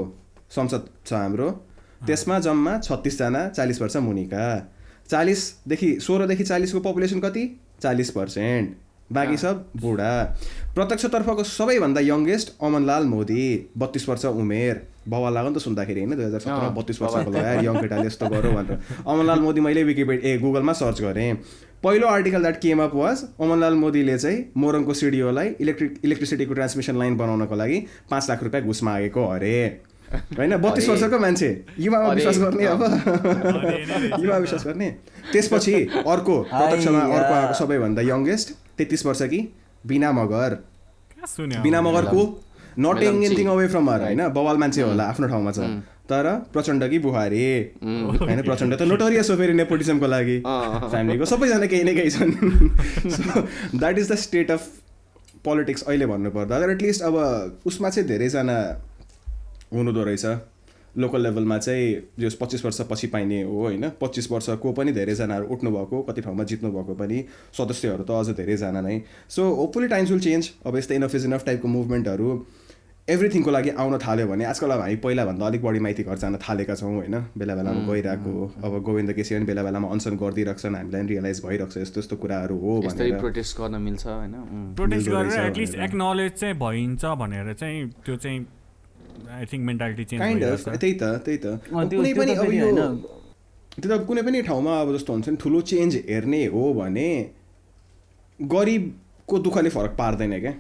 संसद छ हाम्रो। त्यसमा जम्मा छत्तिसजना चालिस वर्ष मुनिका। चालिसदेखि सोह्रदेखि चालिसको पपुलेसन कति? चालिस पर्सेन्ट। बाँकी सब बुढा। प्रत्यक्षतर्फको सबैभन्दा यङ्गेस्ट अमनलाल मोदी बत्तिस वर्ष उमेर। बाबा लाग्यो नि त सुन्दाखेरि होइन? दुई हजार सत्रमा बत्तिस वर्षको लगाएर यङ केटाले यस्तो गरौँ भनेर। अमनलाल मोदी मैले विकिपेड ए गुगलमा सर्च गरेँ। पहिलो article that came up was Amanlal मोदीले चाहिँ मोरङको सिडिओलाई इलेक्ट्रिक इलेक्ट्रिसिटीको ट्रान्समिसन लाइन बनाउनको लागि पाँच लाख रुपियाँ घुस मागेको अरे। होइन बत्तिस वर्षको मान्छे। युवामा विश्वास गर्ने अब। युवा विश्वास गर्ने। त्यसपछि अर्को प्रत्यक्षमा अर्को आएको सबैभन्दा यङ्गेस्ट तेत्तिस वर्ष कि बिना मगर। बिना मगरको not taking anything away from her होइन? बवाल मान्छे होला आफ्नो ठाउँमा छ। तर प्रचण्ड कि बुहारी होइन प्रचण्ड त नोटोरियस हो फेरि नेपोटिजमको लागि। फ्यामिलीको सबैजना केही न केही छन्। So that is the state of politics अहिले भन्नुपर्दा। तर एटलिस्ट अब उसमा चाहिँ धेरैजना हुनुहुँदो रहेछ। लोकल लेभलमा चाहिँ जो पच्चिस वर्ष पछि पाइने हो होइन? पच्चिस वर्षको पनि धेरैजनाहरू उठ्नु भएको कति ठाउँमा जित्नु भएको पनि सदस्यहरू त अझ धेरैजना नै। So hopefully times will change अब यस्तै इनफ इज इनफ टाइपको मुभमेन्टहरू एभ्रिथिङको लागि आउन थाल्यो भने आजकल अब हामी पहिलाभन्दा अलिक बढी माइती घर जान थालेका छौँ होइन? बेला बेलामा गइरहेको अब गोविन्द केसी पनि बेला बेलामा अनसन गरिदिइरहेको छन् हामीलाई पनि रियलाइज भइरहेको छ यस्तो यस्तो कुराहरू हो प्रोटेस्ट गर्न मिल्छ होइन. प्रोटेस्ट गरेर एटलिस्ट। एक्नोलेज चाहिँ भइन्छ भनेर चाहिँ त्यो चाहिँ I think mentality change kind of त्यही त त्यही त। कुनै पनि त अब यो। त्यो त कुनै पनि ठाउँमा अब जस्तो हुन्छ नि ठुलो चेन्ज हेर्ने हो भने गरिबको दुःखले फरक पार्दैन क्या।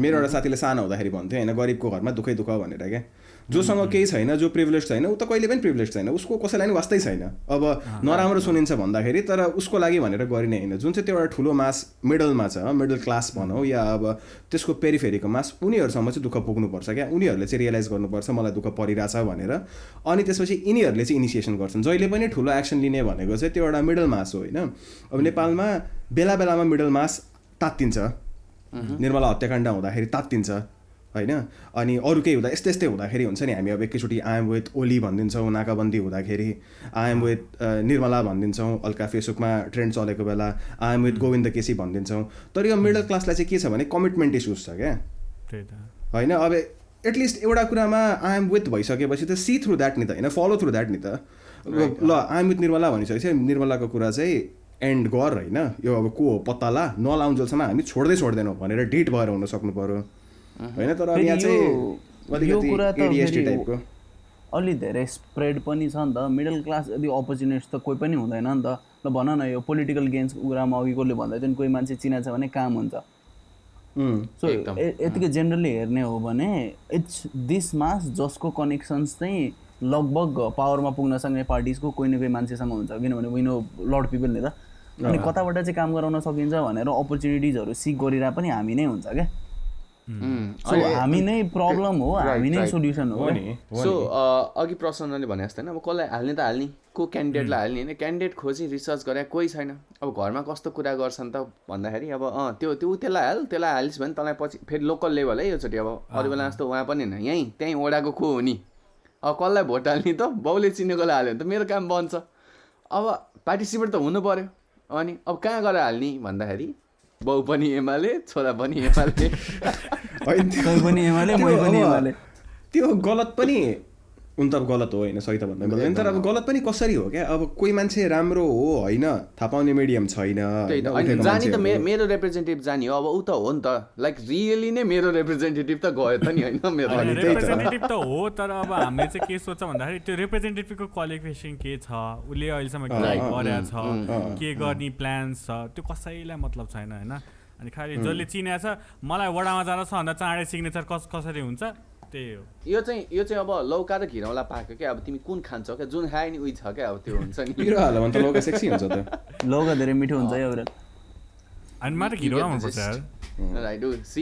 मेरो एउटा साथीले सानो हुँदाखेरि भन्थ्यो होइन गरिबको घरमा दुःखै दुःख भनेर क्या। जोसँग केही छैन जो प्रिभिलेज छैन ऊ त कहिले पनि प्रिभिलेज छैन। उसको कसैलाई पनि वास्तै छैन। अब नराम्रो सुनिन्छ भन्दाखेरि तर उसको लागि भनेर गरिने होइन। जुन चाहिँ त्यो एउटा ठुलो मास मिडलमा छ मिडल क्लास भनौँ या अब त्यसको पेरिफेरीको मास उनीहरूसम्म चाहिँ दुःख पुग्नुपर्छ क्या। उनीहरूले चाहिँ रियलाइज गर्नुपर्छ मलाई दुःख परिरहेछ भनेर। अनि त्यसपछि यिनीहरूले चाहिँ इनिसिएसन गर्छन्। जहिले पनि ठुलो एक्सन लिने भनेको चाहिँ त्यो एउटा मिडल मास हो होइन? अब नेपालमा बेला बेलामा मिडल मास तात्तिन्छ। निर्मला हत्याकाण्ड हुँदाखेरि तात्तिन्छ। होइन? अनि अरू केही हुँदा यस्तै यस्तै हुँदाखेरि हुन्छ नि हामी अब एकैचोटि आएम विथ ओली भनिदिन्छौँ नाकाबन्दी हुँदाखेरि। आएम विथ निर्मला भनिदिन्छौँ अल्का फेसबुकमा ट्रेन्ड चलेको बेला। आएम विथ गोविन्द केसी भनिदिन्छौँ। तर यो मिडल क्लासलाई चाहिँ के छ भने कमिटमेन्ट इस्युज छ क्या। होइन? अब एटलिस्ट एउटा कुरामा आएम विथ भइसकेपछि त सी थ्रु द्याट नि त होइन? फलो थ्रु द्याट नि त। ल आएम विथ निर्मला भनिसकेपछि निर्मलाको कुरा चाहिँ एन्ड गर होइन? यो अब को हो? पत्ता ला नलाउन्जेलसम्म हामी छोड्दै छोड्दैनौँ भनेर डिट भएर हुन सक्नु पऱ्यो होइन तर यहाँ चाहिँ अलि धेरै स्प्रेड पनि छ नि त। मिडल क्लास यदि अपर्च्युनिटिज त कोही पनि हुँदैन नि त। ल भन न यो पोलिटिकल गेम्सको कुरामा अघि कसले भन्दा थियो नि कोही मान्छे चिना छ भने काम हुन्छ। सो यतिकै जेनरली हेर्ने हो भने इट्स दिस मास जसको कनेक्सन्स चाहिँ लगभग पावरमा पुग्न सक्ने पार्टिजको कोही न कोही मान्छेसँग हुन्छ। किनभने विनो लड पिपल नि त। अनि कताबाट चाहिँ काम गराउन सकिन्छ भनेर अपर्च्युनिटिजहरू सिक गरिरहेको पनि हामी नै हुन्छ क्या? सो हामी नै प्रब्लम हो हामी नै सोल्युसन हो। नि सो नि। अघि प्रश्नले भने जस्तो होइन अब कसलाई हाल्ने त हाल्ने को क्यान्डिडेटलाई हाल्ने होइन। क्यान्डिडेट खोजी रिसर्च गरे कोही छैन। अब घरमा कस्तो कुरा गर्छन् त भन्दाखेरि अब अँ त्यो त्यो त्यसलाई हाल त्यसलाई हालिस् भने तँलाई पछि फेरि लोकल लेभल है योचोटि। अब अरू बेला जस्तो उहाँ पनि होइन यहीँ त्यहीँ ओडाको को हो नि? अब कसलाई भोट हाल्ने त? बाउले चिनेकोलाई हाल्यो भने त मेरो काम बन्छ। अब पार्टिसिपेट त हुनु पऱ्यो अनि अब कहाँ गएर हाल्ने भन्दाखेरि बाउ पनि एमाले छोरा पनि एमाले त्यो गलत पनि हुन त अब गलत हो होइन सही त भन्दै मिल्दैन तर अब गलत पनि कसरी हो क्या? अब कोही मान्छे राम्रो हो होइन थाहा पाउने मिडियम छैन जाने त। मेरो रिप्रेजेन्टेटिभ जाने हो। अब ऊ त हो नि त। लाइक रियली नै मेरो रिप्रेजेन्टेटिभ त गयो त नि होइन मेरो। रिप्रेजेन्टेटिभ त। हो तर अब हामीले चाहिँ के सोध्छ भन्दाखेरि त्यो रिप्रेजेन्टेटिभको क्वालिफिकेसन के छ? उसले अहिलेसम्म के. गरेको छ। के गर्ने प्लान्स छ? त्यो कसैलाई मतलब छैन होइन। अनि खालि जसले चिनेको छ मलाई वडामा जाँदा छ भन्दा चाँडै सिग्नेचर कस कसरी हुन्छ? त्यही हो। यो चाहिँ यो चाहिँ अब लौका र घिरौँला पाएको क्या अब तिमी कुन खान्छौ क्या? जुन खायो नि उही छ क्या अब त्यो हुन्छ नि। भने त लौका सेक्सी हुन्छ त। लौका धेरै मिठो हुन्छ है एउटा अनि मात्र मनपर्छ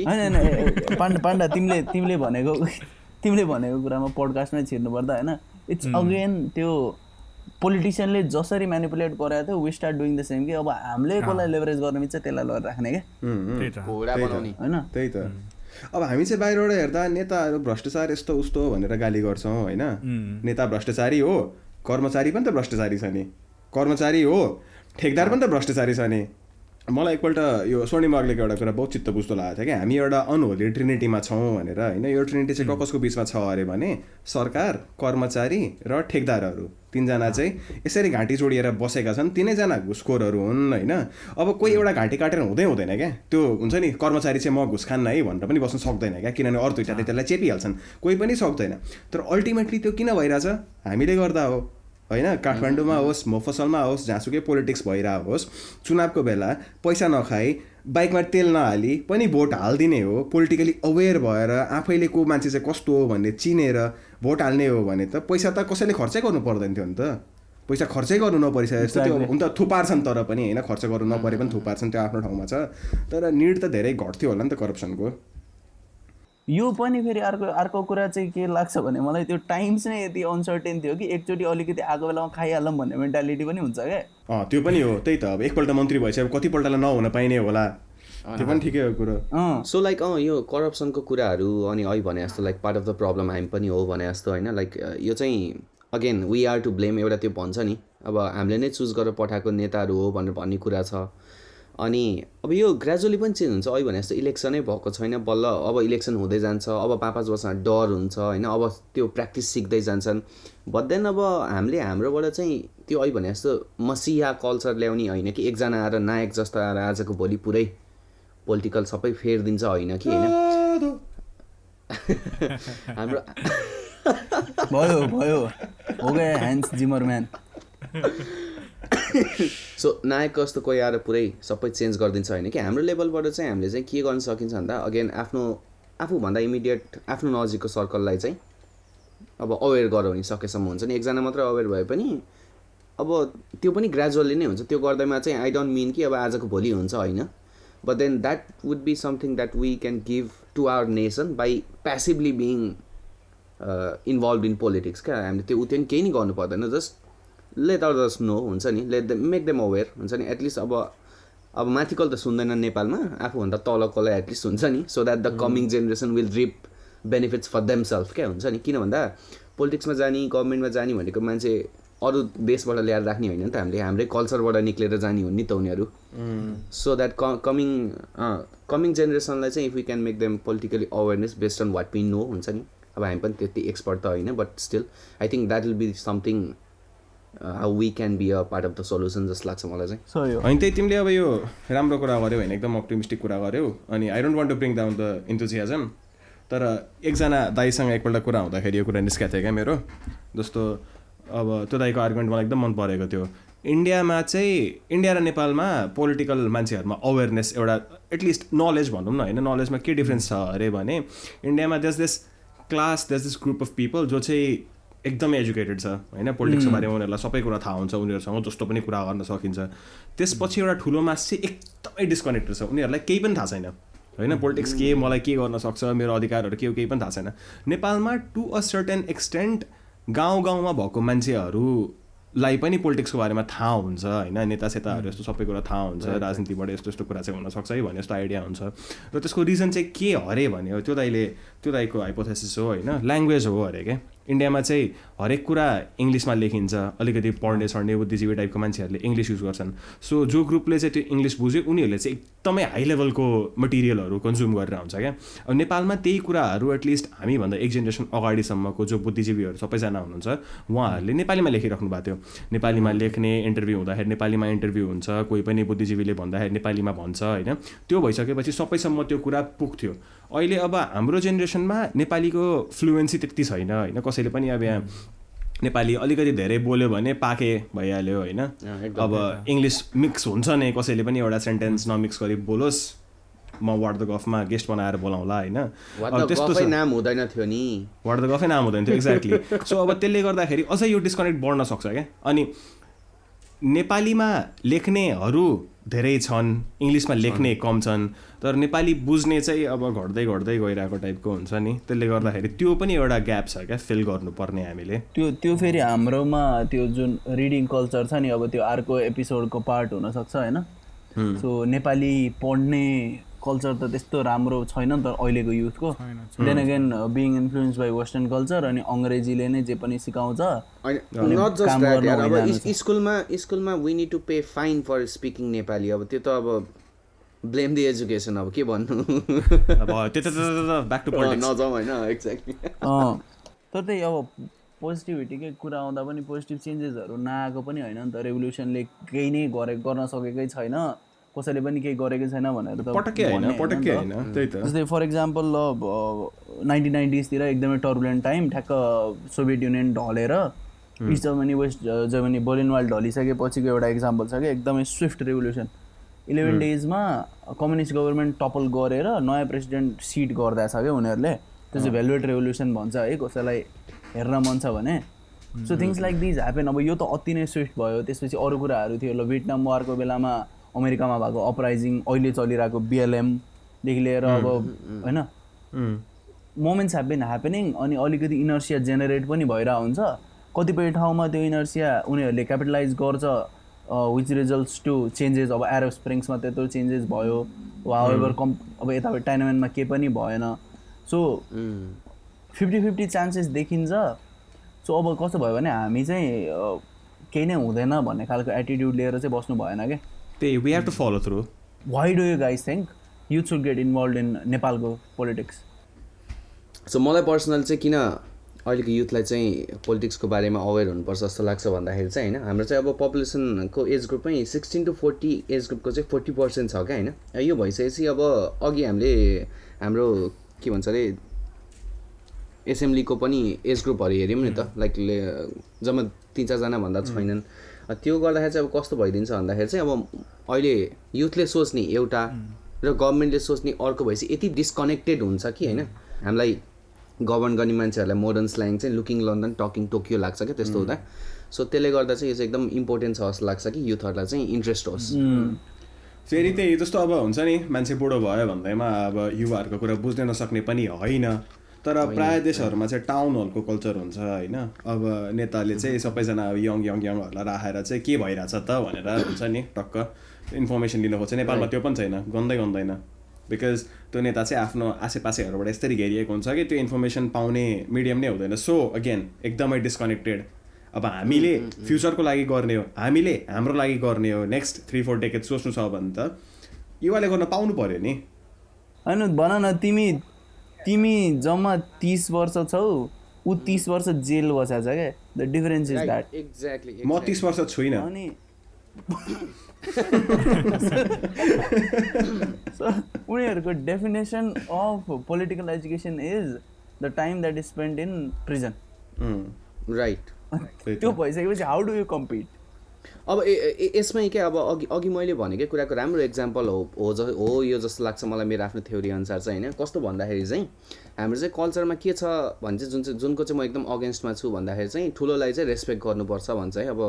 होइन पाण्डा पाण्डा तिमीले तिमीले भनेको तिमीले भनेको कुरामा पोडकास्टमै छिर्नु पर्दा होइन? इट्स अगेन त्यो पोलिटिसियनले जसरी म्यानिपुलेट गराएको थियो we start doing the same कि अब हामीले कसलाई लेभरेज गर्ने मिल्छ त्यसलाई लगेर राख्ने क्या? होइन? त्यही त। अब हामी चाहिँ बाहिरबाट हेर्दा नेताहरू भ्रष्टाचार यस्तो उस्तो भनेर गाली गर्छौँ होइन? नेता भ्रष्टाचारी हो कर्मचारी पनि त भ्रष्टाचारी छ नि। कर्मचारी हो ठेकदार पनि त भ्रष्टाचारी छ नि। मलाई एकपल्ट यो स्वर्णिम एउटा कुरा बहुत चित्त बुझ्दो लागेको थियो कि हामी एउटा अनहोली ट्रिनिटीमा छौँ भनेर होइन? यो ट्रिनिटी चाहिँ कसको बिचमा छ अरे भने सरकार कर्मचारी र ठेकदारहरू तिनजना चाहिँ यसरी घाँटी जोडिएर बसेका छन्। तिनैजना घुसखोरहरू हुन् होइन? अब कोही एउटा घाँटी काटेर हुँदै हुँदैन क्या। त्यो हुन्छ नि कर्मचारी चाहिँ म घुस खान्न है भनेर पनि बस्नु सक्दैन क्या किनभने अरू दुइटाले त्यसलाई चेपिहाल्छन्। कोही पनि सक्दैन। तर अल्टिमेटली त्यो किन भइरहेछ? हामीले गर्दा हो। होइन? काठमाडौँमा होस् मोफसलमा होस् जहाँसुकै पोलिटिक्स भइरहेको होस् चुनावको बेला पैसा नखाई बाइकमा तेल नहाली पनि भोट हालिदिने हो पोलिटिकली अवेर भएर आफैले को मान्छे चाहिँ कस्तो हो भन्ने चिनेर भोट हाल्ने हो भने त पैसा त कसैले खर्चै गर्नु पर्दैन थियो नि त। पैसा खर्चै गर्नु नपरिसके जस्तो त्यो हुन त थुपार्छन् तर पनि होइन? खर्च गर्नु नपरे पनि थुपार्छन् त्यो आफ्नो ठाउँमा छ। तर निड त धेरै घट्थ्यो होला नि त करप्सनको यो पनि फेरि अर्को अर्को कुरा चाहिँ के लाग्छ भने मलाई त्यो टाइम्स नै यति अनसर्टेन थियो कि एकचोटि अलिकति आएको बेलामा खाइहालौँ भन्ने मेन्टालिटी पनि हुन्छ क्या। अँ त्यो पनि हो त्यही त। अब एकपल्ट मन्त्री भएपछि अब कतिपल्टलाई नहुन पाइने होला। त्यो पनि ठिकै हो कुरो। अँ। सो लाइक अँ यो करप्सनको कुराहरू अनि अहिले भने जस्तो like part of the problem हामी पनि हो भने जस्तो होइन? लाइक यो चाहिँ again we are to blame एउटा त्यो भन्छ नि। अब हामीले नै चुज गरेर पठाएको नेताहरू हो भनेर भन्ने कुरा छ। अनि अब यो ग्रेजुअली पनि चेन्ज हुन्छ। अहिले भने जस्तो इलेक्सनै भएको छैन बल्ल अब इलेक्सन हुँदै जान्छ अब पाँच पाँच वर्षमा डर हुन्छ होइन अब त्यो प्र्याक्टिस सिक्दै जान्छन्। बट देन अब हामीले हाम्रोबाट चाहिँ त्यो अहिले भने जस्तो मसिया कल्चर ल्याउने होइन कि एकजना आएर नायक जस्तो आएर आजको भोलि पुरै पोलिटिकल सबै फेरिदिन्छ होइन कि होइन? हाम्रो भयो भयो। हो गयो ह्यान्ड्स जिमर म्यान सो नायक जस्तो कोही आएर पुरै सबै चेन्ज गरिदिन्छ होइन कि? हाम्रो लेभलबाट चाहिँ हामीले चाहिँ के गर्न सकिन्छ भन्दा अगेन आफ्नो आफूभन्दा इमिडिएट आफ्नो नजिकको सर्कललाई चाहिँ अब अवेर गराउने सकेसम्म हुन्छ नि। एकजना मात्र अवेर भए पनि अब त्यो पनि ग्रेजुअली नै हुन्छ। त्यो गर्दैमा चाहिँ आई डोन्ट मिन कि अब आजको भोलि हुन्छ होइन। But then that would be something that we can give to our nation by passively being involve in politics क्या? हामीले त्यो नि केही नै गर्नु पर्दैन। जस्ट लेट अदर्स नो हुन्छ नि? Let them make them aware हुन्छ नि? एटलिस्ट अब अब माथिको त सुन्दैन नेपालमा आफूभन्दा तलकोलाई एटलिस्ट हुन्छ नि? So that the coming generation will reap benefits for themselves क्या हुन्छ नि? किन भन्दा पोलिटिक्समा जाने गभर्मेन्टमा जाने भनेको मान्छे अरू देशबाट ल्याएर राख्ने होइन नि त हामीले। हाम्रै कल्चरबाट निक्लेर जाने हो नि त उनीहरू। सो द्याट कमिङ कमिङ जेनेरेसनलाई चाहिँ if you can make them politically awareness based on what we know हुन्छ नि? अब हामी पनि त्यति एक्सपर्ट त होइन but still I think that will be something how we can be a part of the solution जस्तो लाग्छ मलाई चाहिँ सही हो होइन त्यही तिमीले अब यो राम्रो कुरा गर्यौ होइन एकदम अप्टिमिस्टिक कुरा गर्यौ। अनि I don't want to bring down the enthusiasm तर एकजना दाईसँग एकपल्ट कुरा हुँदाखेरि यो कुरा निस्केको थियो क्या मेरो। जस्तो अब त्यो दाईको आर्गुमेन्ट मलाई एकदम मन परेको थियो। इन्डियामा चाहिँ इन्डिया र नेपालमा पोलिटिकल मान्छेहरूमा अवेरनेस एउटा एटलिस्ट नलेज भनौँ न होइन? नलेजमा के डिफ्रेन्स छ? अरे भने इन्डियामा does this class does this group of people जो चाहिँ एकदमै एजुकेटेड छ होइन? पोलिटिक्सको बारेमा उनीहरूलाई सबै कुरा थाहा हुन्छ उनीहरूसँग जस्तो पनि कुरा गर्न सकिन्छ। त्यसपछि एउटा ठुलो मास चाहिँ एकदमै डिस्कनेक्टेड छ। उनीहरूलाई केही पनि थाहा छैन होइन? पोलिटिक्स के मलाई के गर्न सक्छ मेरो अधिकारहरू के हो केही पनि थाहा छैन। नेपालमा टु अ सर्टेन एक्सटेन्ट गाउँ गाउँमा भएको मान्छेहरूलाई पनि पोलिटिक्सको बारेमा थाहा हुन्छ होइन? नेता सेताहरू यस्तो सबै कुरा थाहा हुन्छ राजनीतिबाट यस्तो यस्तो कुरा चाहिँ हुनसक्छ है भन्ने यस्तो आइडिया हुन्छ। र त्यसको रिजन चाहिँ के अरे भन्यो त्यो दाइले त्यो दाइको हाइपोथेसिस हो होइन? ल्याङ्ग्वेज हो अरे क्या इन्डियामा चाहिँ हरेक कुरा इङ्ग्लिसमा लेखिन्छ अलिकति पढ्ने सढ्ने बुद्धिजीवी टाइपको मान्छेहरूले इङ्ग्लिस युज गर्छन्। सो जो ग्रुपले चाहिँ त्यो इङ्ग्लिस बुझ्यो उनीहरूले चाहिँ एकदमै हाई लेभलको मटेरियलहरू कन्ज्युम गरेर हुन्छ क्या। अब नेपालमा त्यही कुराहरू एटलिस्ट हामीभन्दा एक जेनेरेसन अगाडिसम्मको जो बुद्धिजीवीहरू सबैजना हुनुहुन्छ उहाँहरूले नेपालीमा लेखिराख्नु भएको थियो। नेपालीमा लेख्ने इन्टरभ्यू हुँदाखेरि नेपालीमा इन्टरभ्यू हुन्छ कोही पनि बुद्धिजीवीले भन्दाखेरि नेपालीमा भन्छ होइन? त्यो भइसकेपछि सबैसम्म त्यो कुरा पुग्थ्यो। अहिले अब हाम्रो जेनेरेसनमा नेपालीको फ्लुएन्सी त्यति छैन होइन? कसैले पनि अब यहाँ नेपाली अलिकति धेरै बोल्यो भने पाके भइहाल्यो होइन? अब इङ्ग्लिस मिक्स हुन्छ नै कसैले पनि एउटा सेन्टेन्स नमिक्स गरी बोलोस् म वार्ड द गफमा गेस्ट बनाएर बोलाउँला होइन? त्यस्तो नाम हुँदैन थियो नि। वाट द गफै नाम हुँदैन थियो एक्ज्याक्टली सो अब त्यसले गर्दाखेरि अझै यो डिस्कनेक्ट बढ्न सक्छ क्या? अनि नेपालीमा लेख्नेहरू धेरै छन् इङ्ग्लिसमा लेख्ने कम छन् तर नेपाली बुझ्ने चाहिँ अब घट्दै घट्दै गइरहेको टाइपको हुन्छ नि। त्यसले गर्दाखेरि त्यो पनि एउटा ग्याप छ क्या फिल गर्नुपर्ने हामीले। त्यो त्यो फेरि हाम्रोमा त्यो जुन रिडिङ कल्चर छ नि अब त्यो अर्को एपिसोडको पार्ट हुनसक्छ होइन? सो नेपाली पढ्ने कल्चर त त्यस्तो राम्रो छैन नि त अहिलेको युथको। Then again being influence by western culture अनि अङ्ग्रेजीले नै जे पनि सिकाउँछ स्कुलमा स्कुलमा we need to pay fine for speaking Nepali अब त्यो त अब ब्लेम दि एजुकेसन अब के भन्नु? अब त्यो त ब्याक टु पोलिटिक्स नजाउँ होइन एक्ज्याक्टली अँ, तर त्यही अब पोजिटिभिटीकै कुरा आउँदा पनि पोजिटिभ चेन्जेसहरू नआएको पनि होइन नि त। रेभोल्युसनले केही नै गरे गर्न सकेकै छैन। कसैले पनि केही गरेकै छैन भनेर त पटक्कै होइन पटक्कै। होइन त्यही त। जस्तै फर इक्जाम्पल नाइन्टिन नाइन्टिजतिर एकदमै टर्बुलेन्ट टाइम ठ्याक्क Soviet Union ढलेर East Germany West Germany Berlin wall ढलिसकेपछिको एउटा इक्जाम्पल छ कि एकदमै स्विफ्ट रेभोल्युसन इलेभेन डेजमा कम्युनिस्ट गभर्मेन्ट टपल गरेर नयाँ प्रेसिडेन्ट सिट गर्दैछ क्या उनीहरूले। त्यो चाहिँ भेलवेट रेभोल्युसन भन्छ है कसैलाई हेर्न मन छ भने। So things like these happen अब यो त अति नै स्विफ्ट भयो। त्यसपछि अरू कुराहरू थियो ल भियतनाम वारको बेलामा अमेरिकामा भएको अपराइजिङ अहिले चलिरहेको बिएलएमदेखि लिएर अब होइन? मोमेन्ट्स हेभ बिन ह्यापनिङ अनि अलिकति इनर्सिया जेनेरेट पनि भइरहेको हुन्छ। कतिपय ठाउँमा त्यो इनर्सिया उनीहरूले क्यापिटलाइज गर्छ विच रिजल्ट्स टु चेन्जेस अब एरो स्प्रिङ्समा त्यत्रो चेन्जेस भयो। वा एभर कम् अब यतापट्टि टाइनामेन्टमा केही पनि भएन। सो फिफ्टी फिफ्टी चान्सेस देखिन्छ। सो अब कस्तो भयो भने हामी चाहिँ केही नै हुँदैन भन्ने खालको एटिट्युड लिएर चाहिँ बस्नु भएन क्या त्यही we have to follow through why do you guys think youth should get involve in नेपालको पोलिटिक्स सो मलाई पर्सनल चाहिँ किन अहिलेको युथलाई चाहिँ पोलिटिक्सको बारेमा अवेर हुनुपर्छ जस्तो लाग्छ भन्दाखेरि चाहिँ होइन हाम्रो चाहिँ अब पपुलेसनको एज ग्रुपमै सिक्सटिन टु फोर्टी एज ग्रुपको चाहिँ फोर्टी पर्सेन्ट छ क्या होइन। यो भइसकेपछि अब अघि हामीले हाम्रो के भन्छ अरे एसेम्ब्लीको पनि एज ग्रुपहरू हेऱ्यौँ नि त। लाइक जम्मा तिन चारजना भन्दा छैनन्। त्यो गर्दाखेरि चाहिँ अब कस्तो भइदिन्छ भन्दाखेरि चाहिँ अब अहिले युथले सोच्ने एउटा र गभर्मेन्टले सोच्ने अर्को भएपछि यति डिस्कनेक्टेड हुन्छ कि होइन? हामीलाई गभर्न गर्ने मान्छेहरूलाई मोडर्न स्ल्याङ चाहिँ लुकिङ लन्डन टकिङ टोकियो लाग्छ क्या त्यस्तो हुँदा। सो त्यसले गर्दा चाहिँ यो चाहिँ एकदम इम्पोर्टेन्ट छ जस्तो लाग्छ कि युथहरूलाई चाहिँ इन्ट्रेस्ट होस्। फेरि त्यही जस्तो अब हुन्छ नि मान्छे बुढो भयो भन्दैमा अब युवाहरूको कुरा बुझ्न नसक्ने पनि होइन। तर प्रायः देशहरूमा चाहिँ टाउन हलको कल्चर हुन्छ होइन। अब नेताले चाहिँ सबैजना अब यङ यङ यङहरूलाई राखेर चाहिँ के भइरहेछ त भनेर हुन्छ नि टक्क इन्फर्मेसन लिन खोज्छ नेपालमा त्यो पनि छैन गन्दै गन्दैन। बिकज त्यो नेता चाहिँ आफ्नो आसेपासेहरूबाट यसरी घेरिएको हुन्छ कि त्यो इन्फर्मेसन पाउने मिडियम नै हुँदैन। सो अगेन एकदमै डिस्कनेक्टेड अब हामीले फ्युचरको लागि गर्ने हो हामीले हाम्रो लागि गर्ने हो नेक्स्ट थ्री फोर डेकेट सोच्नु छ भने त युवाले गर्न पाउनु पऱ्यो नि। होइन भन न तिमी तिमी जम्मा तिस वर्ष छौ ऊ तिस वर्ष जेल बसेको छ क्या the difference is that exactly म तिस वर्ष छुइनँ। अनि उनीहरूको definition of political education is the time that is spend in prison right. त्यो भइसकेपछि हाउ डु यु कम्पिट अब यसमै क्या अब अघि अघि मैले भनेकै कुराको राम्रो इक्जाम्पल हो हो ज हो यो जस्तो लाग्छ मलाई मेरो आफ्नो थ्योरी अनुसार चाहिँ होइन। कस्तो भन्दाखेरि चाहिँ हाम्रो चाहिँ कल्चरमा के छ भने चाहिँ जुन चाहिँ जुनको चाहिँ म एकदम अगेन्स्टमा छु भन्दाखेरि चाहिँ ठुलोलाई चाहिँ रेस्पेक्ट गर्नुपर्छ भन्छ है। अब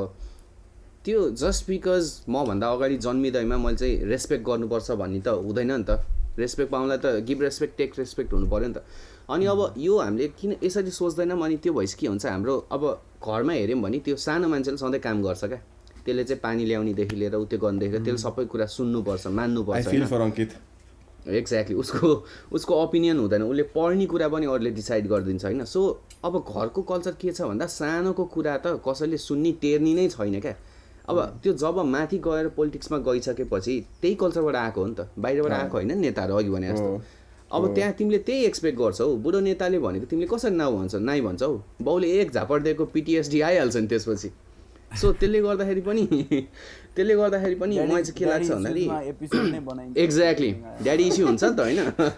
त्यो जस्ट बिकज मभन्दा अगाडि जन्मिँदैमा मैले चाहिँ रेस्पेक्ट गर्नुपर्छ भन्ने त हुँदैन नि त। रेस्पेक्ट पाउनलाई त गिभ रेस्पेक्ट टेक रेस्पेक्ट हुनु पऱ्यो नि त। अनि अब यो हामीले किन यसरी सोच्दैनौँ अनि त्यो भएपछि के हुन्छ हाम्रो अब घरमा हेऱ्यौँ भने त्यो सानो मान्छेले सधैँ काम गर्छ क्या। त्यसले चाहिँ पानी ल्याउनेदेखि लिएर उ त्यो गर्नेदेखि त्यसले सबै कुरा सुन्नुपर्छ मान्नुपर्छ एक्ज्याक्टली उसको उसको ओपिनियन हुँदैन। उसले पढ्ने कुरा पनि अरूले डिसाइड गरिदिन्छ होइन? सो अब घरको कल्चर के छ भन्दा सानोको कुरा त कसैले सुन्ने टेर्नी नै छैन क्या। अब त्यो जब माथि गएर पोलिटिक्समा गइसकेपछि त्यही कल्चरबाट आएको हो नि त। बाहिरबाट आएको होइन नेताहरू अघि भने जस्तो। अब त्यहाँ तिमीले त्यही एक्सपेक्ट गर्छौ बुढो नेताले भनेको तिमीले कसरी नाउ भन्छौ नाइ भन्छौ बाउले एक झापड दिएको पिटिएसडी आइहाल्छ नि त्यसपछि। सो त्यसले गर्दाखेरि पनि त्यसले गर्दाखेरि पनि मलाई चाहिँ के लाग्छ भन्दाखेरि एक्ज्याक्टली ड्याडी इस्यु हुन्छ नि त होइन?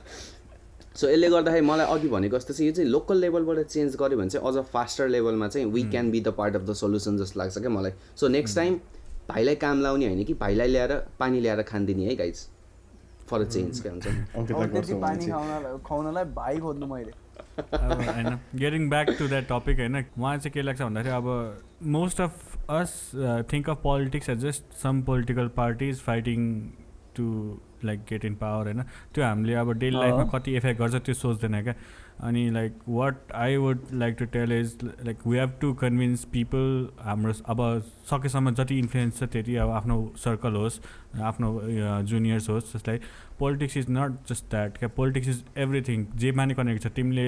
सो यसले गर्दाखेरि मलाई अघि भनेको जस्तो चाहिँ यो चाहिँ लोकल लेभलबाट चेन्ज गऱ्यो भने चाहिँ अझ फास्टर लेभलमा चाहिँ we can be the part of the solution जस्तो लाग्छ क्या मलाई। सो नेक्स्ट टाइम भाइलाई काम लाउने होइन कि भाइलाई ल्याएर पानी ल्याएर खानिदिने है गाइज फर अ चेन्ज क्या हुन्छ? होइन getting back to that topic होइन मलाई चाहिँ के लाग्छ भन्दाखेरि अब most of us think of politics as just some political parties fighting to like get in power होइन? त्यो हामीले अब डेली लाइफमा कति इफेक्ट गर्छ त्यो सोच्दैन क्या? अनि like what I would like to tell is like we have to convince people हाम्रो अब सकेसम्म जति इन्फ्लुएन्स छ त्यति अब आफ्नो सर्कल होस् आफ्नो जुनियर्स होस् जसलाई politics is not just that क्या? पोलिटिक्स इज एभ्रिथिङ जे माने कनेक्ट छ तिमीले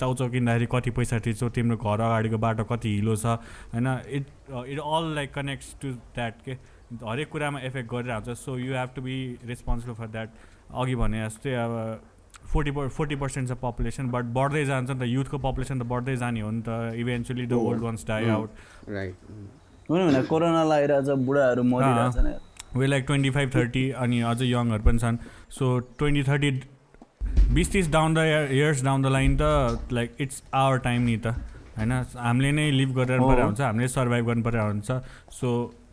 चाउचाउ किन्दाखेरि कति पैसा तिर्छौ तिम्रो घर अगाडिको बाटो कति हिलो छ होइन? It it all like connects to that के हरेक कुरामा इफेक्ट गरेर हुन्छ so you have to be responsible for that अघि भने जस्तै अब फोर्टी पर फोर्टी पर्सेन्ट छ पपुलेसन बट बढ्दै जान्छ नि त युथको पपुलेसन त बढ्दै जाने हो नि त eventually the old ones die out right corona लगाइरहेछ बुढाहरू मरिरहेछन् we like twenty five thirty अनि अझै यङहरू पनि छन्। सो ट्वेन्टी थर्टी बिस तिस down the years down the line त लाइक इट्स आवर टाइम नि त होइन? हामीले नै लिभ गरिरहनु हो। परेको हुन्छ हामीले सर्भाइभ गर्नु परेको हुन्छ। सो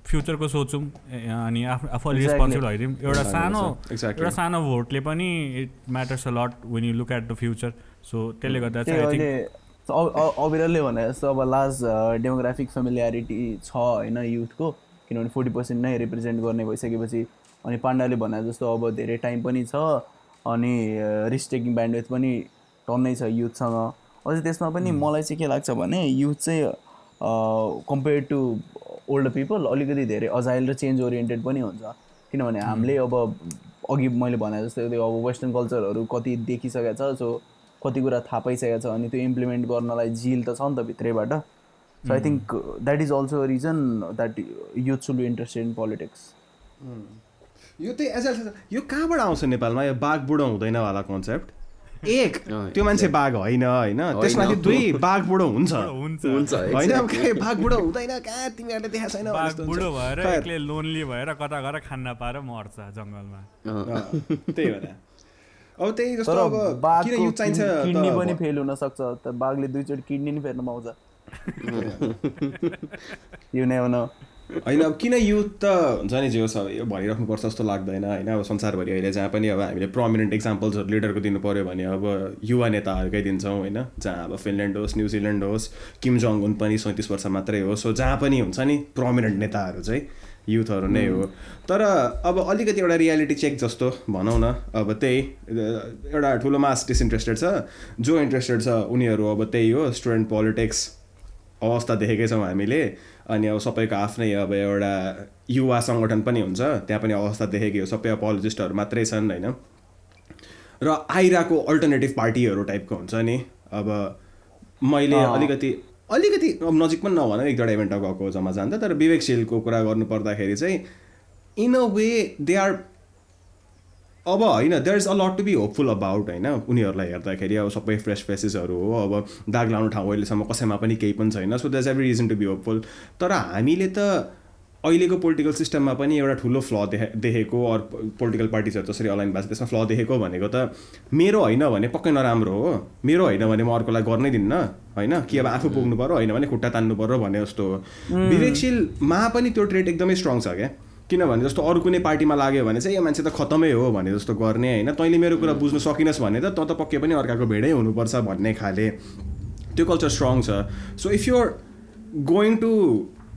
फ्युचरको सोचौँ अनि आफ्नो आफूले Exactly. रेस्पोन्सिबल भइदिउँ। एउटा सानो एउटा सानो भोटले पनि it matters a lot when you look at the future so त्यसले गर्दा चाहिँ अविरलले भने जस्तो अब लास्ट डेमोग्राफिक फेमिलियारिटी छ होइन युथको किनभने फोर्टी पर्सेन्ट नै रिप्रेजेन्ट गर्ने भइसकेपछि अनि पाण्डाले भने जस्तो अब धेरै टाइम पनि छ अनि रिस्क टेकिङ ब्यान्डवेथ पनि टन्नै छ युथसँग। अझै त्यसमा पनि मलाई चाहिँ के लाग्छ भने युथ चाहिँ कम्पेयर टु ओल्ड पिपल अलिकति धेरै अजाइल र चेन्ज ओरिएन्टेड पनि हुन्छ। किनभने हामीले अब अघि मैले भने जस्तै त्यो अब वेस्टर्न कल्चरहरू कति देखिसकेको छ सो कति कुरा थाहा पाइसकेको छ अनि त्यो इम्प्लिमेन्ट गर्नलाई झिल त छ नि त भित्रैबाट। So I think that is also a reason that youth should be interested in politics यो चाहिँ एज यो कहाँबाट आउँछ नेपालमा? यो बाघ बुढो हुँदैन वाला कन्सेप्ट एक। त्यो मान्छे बाघ होइन होइन। त्यसमाथि दुई बाघ बुढो हुन्छ। होइन बाघ बुढो हुँदैन कहाँ तिमीहरूले देखाएको छैन। बुढो भएर एक्लै लोन्ली भएर कता गएर खान्न पाएर मर्छ जङ्गलमा। त्यही भएर अब त्यही जस्तो तर अब किन युथ चाहिन्छ किडनी पनि फेल हुनसक्छ त बाघले दुईचोटि किडनी नि फेर्न पाउँछ। यु नेभर नो होइन अब किन युथ त हुन्छ नि जे होस् अब यो भनिराख्नुपर्छ जस्तो लाग्दैन होइन? अब संसारभरि अहिले जहाँ पनि अब हामीले प्रमिनेन्ट इक्जाम्पल्सहरू लिडरको दिनु पऱ्यो भने अब युवा नेताहरूकै दिन्छौँ होइन? जहाँ अब फिनल्यान्ड होस् न्युजिल्यान्ड होस् किम जोङ उन पनि सैँतिस वर्ष मात्रै हो। सो जहाँ पनि हुन्छ नि प्रमिनेन्ट नेताहरू चाहिँ युथहरू नै हो। तर अब अलिकति एउटा रियालिटी चेक जस्तो भनौँ न। अब त्यही एउटा ठुलो मास डिसइन्ट्रेस्टेड छ। जो इन्ट्रेस्टेड छ उनीहरू अब त्यही हो स्टुडेन्ट पोलिटिक्स अवस्था देखेकै छौँ हामीले। अनि अब सबैको आफ्नै अब एउटा युवा सङ्गठन पनि हुन्छ त्यहाँ पनि अवस्था देखेकै हो सबै अपोलोजिस्टहरू मात्रै छन् होइन र आइराको अल्टरनेटिभ पार्टीहरू टाइपको हुन्छ नि अब मैले। अलिकति अलिकति अब नजिक पनि नभन एक दुईवटा इभेन्टमा गएको जम्मा जान्दा तर विवेकशीलको कुरा गर्नु पर्दाखेरि चाहिँ in a way they are अब होइन there is a lot to be hopeful about होइन। उनीहरूलाई हेर्दाखेरि अब सबै फ्रेस फेसेसहरू हो। अब दाग लाउने ठाउँ अहिलेसम्म कसैमा पनि केही पनि छैन। So there every reason to be hopeful तर हामीले त अहिलेको पोलिटिकल सिस्टममा पनि एउटा ठुलो फ्ल देखे देखेको अरू पोलिटिकल पार्टिजहरू जसरी अलाइन भएको छ त्यसमा फ्ल देखेको भनेको त मेरो होइन भने पक्कै नराम्रो हो। मेरो होइन भने म अर्कोलाई गर्नै दिन्न होइन? कि अब आफू पुग्नु पऱ्यो होइन भने खुट्टा तान्नु पऱ्यो भने जस्तो हो। विवेकशीलमा पनि त्यो ट्रेड एकदमै स्ट्रङ छ क्या। किनभने जस्तो अरू कुनै पार्टीमा लाग्यो भने चाहिँ यो मान्छे त खतमै हो भने जस्तो गर्ने होइन। तैँले मेरो कुरा बुझ्नु सकिनस् भने त त त पक्कै पनि अर्काको भेडै हुनुपर्छ भन्ने खाले। त्यो कल्चर स्ट्रङ छ। So if you're going to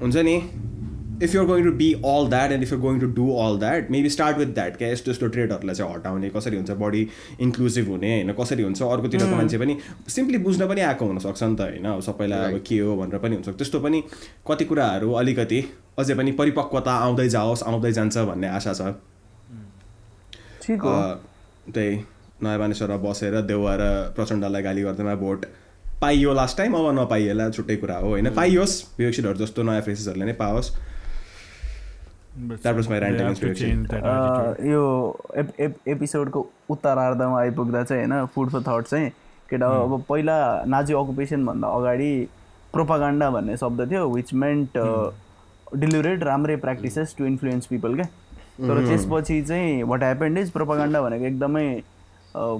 हुन्छ नि if you're going to be all that and if you're going to do all that maybe start with that क्या यस्तो यस्तो ट्रेडहरूलाई चाहिँ हटाउने कसरी हुन्छ बडी इन्क्लुसिभ हुने होइन? कसरी हुन्छ अर्कोतिरको मान्छे पनि सिम्पली बुझ्न पनि आएको हुनसक्छ नि त होइन? अब सबैलाई अब के हो भनेर पनि हुन्छ त्यस्तो पनि कति कुराहरू अलिकति अझै पनि परिपक्वता आउँदै जाओस् आउँदै जान्छ भन्ने आशा छ। त्यही नयाँ मानिसहरू बसेर देउवा र प्रचण्डलाई गाली गर्दैमा भोट पाइयो लास्ट टाइम अब नपाइएला छुट्टै कुरा हो होइन? पाइयोस् विवेकशीलहरू जस्तो नयाँ फेसेसहरूले नै पाओस्। यो एप एप एपिसोडको उत्तरार्धमा आइपुग्दा चाहिँ होइन फुड फर थट चाहिँ केटा अब पहिला नाजी अकुपेसनभन्दा अगाडि प्रोपागान्डा भन्ने शब्द थियो विच मेन्ट डिलिभरेड राम्रै प्र्याक्टिसेस टु इन्फ्लुएन्स पिपल क्या? तर त्यसपछि चाहिँ वाट ह्यापेन्ड इज प्रोपागान्डा भनेको एकदमै अ,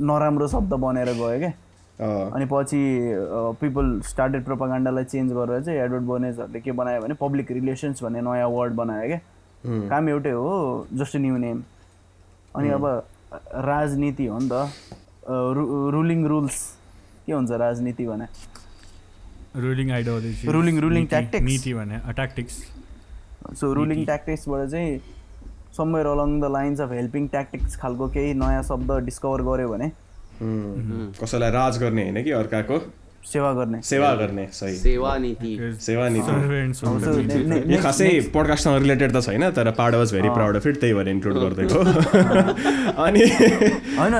नराम्रो शब्द बनेर गयो क्या? अनि पछि पिपल स्टार्टेड प्रोपागान्डालाई चेन्ज गरेर चाहिँ एडवर्ड बोनेजहरूले के बनायो भने पब्लिक रिलेसन्स भन्ने नयाँ वर्ड बनायो क्या। काम एउटै हो जस्ट न्यू नेम अनि अब राजनीति हो नि त। रुलिङ रुल्स के हुन्छ राजनीति भने? Ruling ideology Ruling- ruling tactics. नीति भने ट्याक्टिक्स सो रुलिङ ट्याक्टिक्सबाट चाहिँ somewhere along the lines of helping tactics खालको केही नयाँ शब्द डिस्कभर गऱ्यो भने कसैलाई राज गर्ने होइन कि अर्काको? सेवा गर्ने। सेवा गर्ने सही। सेवा नीति। सेवा नीति। यो खासै पोडकास्टसँग रिलेटेड त छैन तर part was very proud of it त्यही भएर इन्क्लुड गरिदिएको अनि होइन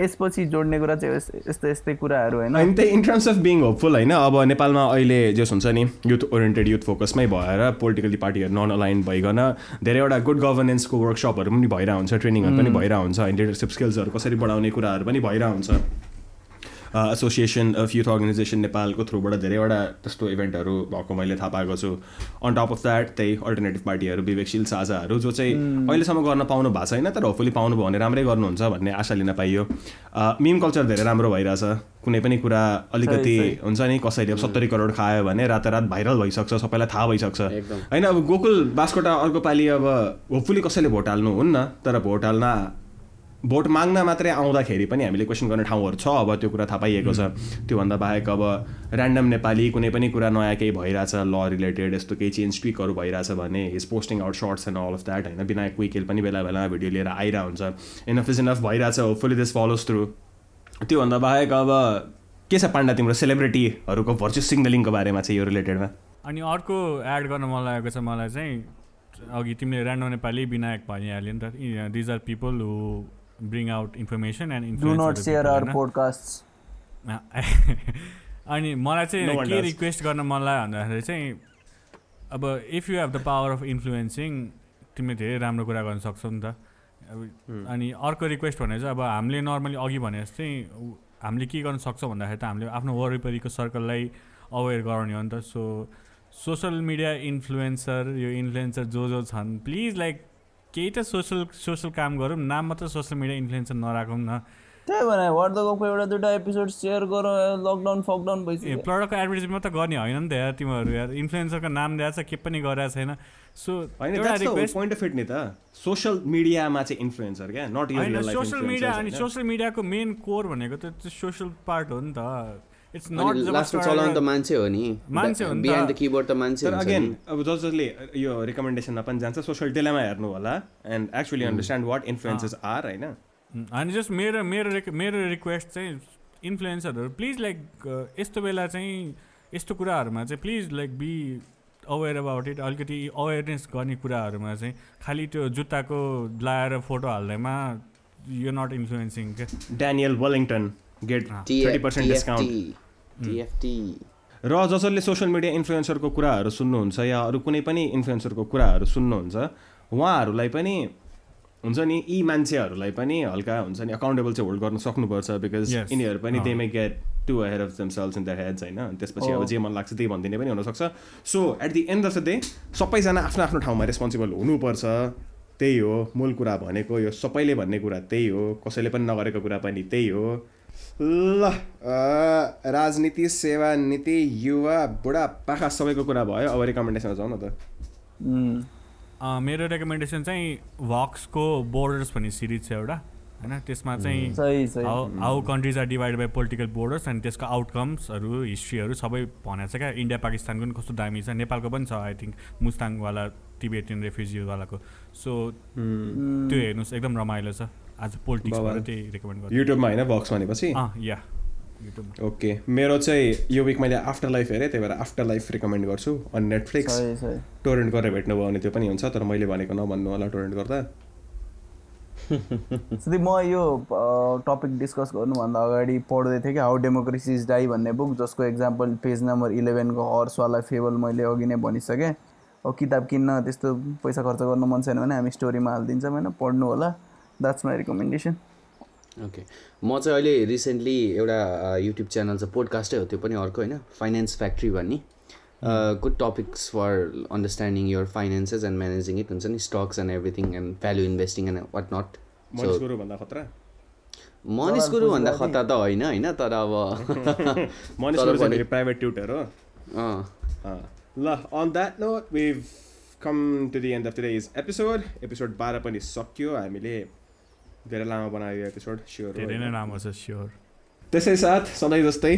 यसपछि जोड्ने कुरा चाहिँ यस- यस्तै यस्तै कुराहरू होइन। अनि त्यही in terms of being hopeful होइन अब नेपालमा अहिले जस हुन्छ नि युथ ओरिएन्टेड युथ फोकसमै भएर पोलिटिकली पार्टीहरू नन अलाइन भइकन धेरैवटा गुड गभर्नेन्सको वर्कसपहरू पनि भइरहेको हुन्छ ट्रेनिङहरू पनि भइरहेको हुन्छ लिडरसिप स्किल्सहरू कसरी बढाउने कुराहरू पनि भइरहेको हुन्छ एसोसिएसन अफ युथ अर्गनाइजेसन नेपालको थ्रुबाट धेरैवटा त्यस्तो इभेन्टहरू भएको मैले थाहा पाएको छु। अन टप अफ द्याट त्यही अल्टरनेटिभ पार्टीहरू विवेकशील साझाहरू जो चाहिँ अहिलेसम्म गर्न पाउनु भएको छैन तर होपफुली पाउनु भयो भने राम्रै गर्नुहुन्छ भन्ने आशा लिन पाइयो। मिम कल्चर धेरै राम्रो भइरहेछ। कुनै पनि कुरा अलिकति हुन्छ नि कसैले अब सत्तरी करोड खायो भने रातारात भाइरल भइसक्छ सबैलाई थाहा भइसक्छ। होइन अब गोकुल बास्कोटा अर्को पालि अब होपफुली कसैले भोट हाल्नु हुन्न तर भोट हाल्न भोट माग्न मात्रै आउँदाखेरि पनि हामीले क्वेसन गर्ने ठाउँहरू छ अब त्यो कुरा थाहा पाइएको छ। त्योभन्दा बाहेक अब ऱ्यान्डम नेपाली कुनै पनि कुरा नयाँ केही भइरहेछ ल रिलेटेड यस्तो केही चेन्ज ट्विकहरू भइरहेछ भने his posting out shorts and all of that होइन? विनायक विकेल पनि बेला बेलामा भिडियो लिएर आइरहेको हुन्छ। इनफ इज इनफ भइरहेछ होपफुली दिस फलोज थ्रु त्योभन्दा बाहेक अब के छ पाण्डा तिम्रो सेलिब्रिटीहरूको भर्चुअल सिग्नलिङको बारेमा चाहिँ यो रिलेटेडमा अनि अर्को एड गर्न मन लागेको छ मलाई चाहिँ अघि तिमीले ऱ्यान्डो नेपाली विनायक भनिहाल्यो नि त। These are people who bring out information and not share our podcast अनि मलाई चाहिँ के. रिक्वेस्ट गर्न मन लाग्यो भन्दाखेरि चाहिँ अब if you have the power of influencing तिमीले धेरै राम्रो कुरा गर्न सक्छौ नि त। अब अनि अर्को रिक्वेस्ट भने चाहिँ अब हामीले नर्मली अघि भने जस्तै उ- हामीले के गर्न सक्छौँ भन्दाखेरि त हामीले आफ्नो वरिपरिको सर्कललाई अवेर गराउने हो नि त। सो सोसल मिडिया इन्फ्लुएन्सर यो इन्फ्लुएन्सर जो जो छन् प्लिज लाइक केही त सोसल सोसल काम गरौँ नाम मात्र सोसल मिडिया इन्फ्लुएन्सर नराखौँ न। त्यही भने वार्डको एउटा दुइटा एपिसोड सेयर गर लकडाउन फकडाउन ए भइसक्यो। प्रडक्टको एडभर्टिजमेन्ट मात्र गर्ने होइन नि त यार तिमीहरू यार। इन्फ्लुएन्सरको नाम दिएको छ के पनि गरेको छैन। सो होइन एउटा रिक्वेस्ट पोइन्ट अफ नि त। सोसियल मिडियामा चाहिँ इन्फ्लुएन्सर क्या नट होइन सोसियल मिडिया अनि सोसियल मिडियाको मेन कोर भनेको त त्यो सोसियल पार्ट हो नि त। इट्स चलाउनु त मान्छे हो नि। मान्छे हो। बिहाइन्ड द किबोर्ड त मान्छे तर हुन्छ अगेन अब जस जसले यो रिकमेन्डेसनमा पनि जान्छ सोसियल डेलामा हेर्नु होला and actually understand what influences are होइन? अनि जस्ट मेरो मेरो मेरो रिक्वेस्ट चाहिँ इन्फ्लुएन्सरहरू प्लिज लाइक यस्तो बेला चाहिँ यस्तो कुराहरूमा चाहिँ please like be aware about it अलिकति अवेरनेस गर्ने कुराहरूमा चाहिँ खालि त्यो जुत्ताको लाएर फोटो हाल्दैमा यो नट इन्फ्लुएन्सिङ क्या? Daniel Wellington get thirty percent discount र जसले सोसियल मिडिया इन्फ्लुएन्सरको कुराहरू सुन्नुहुन्छ या अरू कुनै पनि इन्फ्लुएन्सरको कुराहरू सुन्नुहुन्छ उहाँहरूलाई पनि हुन्छ नि यी मान्छेहरूलाई पनि हल्का हुन्छ नि अकाउन्टेबल चाहिँ होल्ड गर्न सक्नुपर्छ बिकज. यिनीहरू पनि। They may get to ahead of themselves in the heads होइन। त्यसपछि अब जे मन लाग्छ त्यही भनिदिने पनि हुनसक्छ। So at the end of the day सबैजना आफ्नो आफ्नो ठाउँमा रेस्पोन्सिबल हुनुपर्छ। त्यही हो मूल कुरा भनेको यो सबैले भन्ने कुरा त्यही हो। कसैले पनि नगरेको कुरा पनि त्यही हो। ल राजनीति सेवा नीति युवा बुढा पाखा सबैको कुरा भयो। अब रिकमेन्डेसन जाउँ न त। मेरो रेकमेन्डेसन चाहिँ भक्सको बोर्डर्स भन्ने सिरिज छ एउटा होइन? त्यसमा चाहिँ how countries are divide by political borders अनि त्यसको आउटकम्सहरू हिस्ट्रीहरू सबै भनेको छ क्या। इन्डिया पाकिस्तानको पनि कस्तो दामी छ नेपालको पनि छ आई थिङ्क मुस्ताङवाला टिबेटियन रेफ्युजीवालाको सो त्यो हेर्नुहोस् एकदम रमाइलो छ। आज पोलिटिक्सबाट त्यही रेकमेन्ड गर्छु। युट्युबमा होइन? बक्स भनेपछि? अँ या युट्युबमा ओके मेरो चाहिँ यो विक मैले आफ्टर लाइफ हेरेँ त्यही भएर आफ्टर लाइफ रिकमेन्ड गर्छु अनि नेटफ्लिक्स सही सही। टोरेन्ट गरेर भेट्नुभयो भने त्यो पनि हुन्छ तर मैले भनेको नभन्नु होला टोरेन्ट गर्दा। सिधै म यो टपिक डिस्कस गर्नुभन्दा अगाडि पढ्दै थिएँ कि हाउ डेमोक्रेसी इज डाई भन्ने बुक जसको एक्जाम्पल पेज नम्बर इलेभेनको हर्सवाला फेबल मैले अघि नै भनिसकेँ। अब किताब किन्न त्यस्तो पैसा खर्च गर्नु मन छैन भने हामी स्टोरीमा हालिदिन्छौँ होइन? पढ्नु होला। द्याट्स माई रिकमेन्डेसन ओके म चाहिँ अहिले रिसेन्टली एउटा युट्युब च्यानल छ पोडकास्टै हो त्यो पनि अर्को होइन फाइनेन्स फ्याक्ट्री भन्ने। Good topics for understanding your finances and managing it हुन्छ नि stocks and everything and value investing and what not Manish Guru भन्दा खतरा? मनिष गुरु भन्दा खतरा त होइन होइन तर अब प्राइभेट ट्युटर हो। ल on that note we've come to the end of today's episode episode बाह्र पनि सक्यो हामीले धेरै लामो बनायो एपिसोड स्योर धेरै नै राम्रो छ स्योर त्यसै साथ सधैँ जस्तै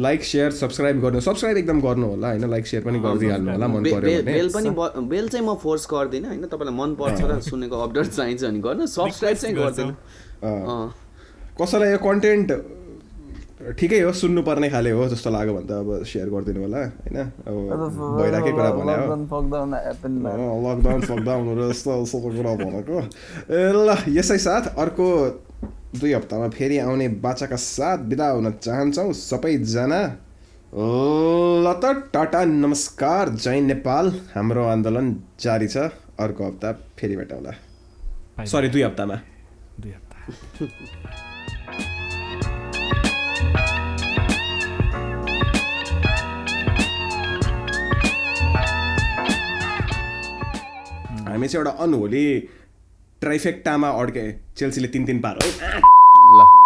लाइक सेयर सब्सक्राइब गर्नु सब्सक्राइब एकदम गर्नु होला होइन? लाइक सेयर पनि गरिदिइहाल्नु होला मन पऱ्यो बेल पनि बेल चाहिँ म फोर्स गर्दिनँ होइन? तपाईँलाई मन पर्छ र सुनेको अपडेट चाहिन्छ भने गर्नु। सब्सक्राइब चाहिँ गर्दैन। अँ, कसैलाई यो कन्टेन्ट ठिकै हो सुन्नुपर्ने खाले हो जस्तो लाग्यो भने त अब सेयर गरिदिनु होला होइन? अब भइरहेकै कुरा भने लकडाउन सकडाउनहरू यस्तो यस्तो कुरा भनेको। ए ल यसै साथ अर्को दुई हप्तामा फेरि आउने बाचाका साथ बिदा हुन चाहन्छौँ सबैजना। ल त टाटा नमस्कार जय नेपाल। हाम्रो आन्दोलन जारी छ। अर्को हप्ता फेरि भेटौँला। सरी दुई हप्तामा। दुई हप्ता। हामी चाहिँ एउटा अनहोली ट्राइफेक्टामा अड्के चेल्सीले तिन तिन पार। हो ल।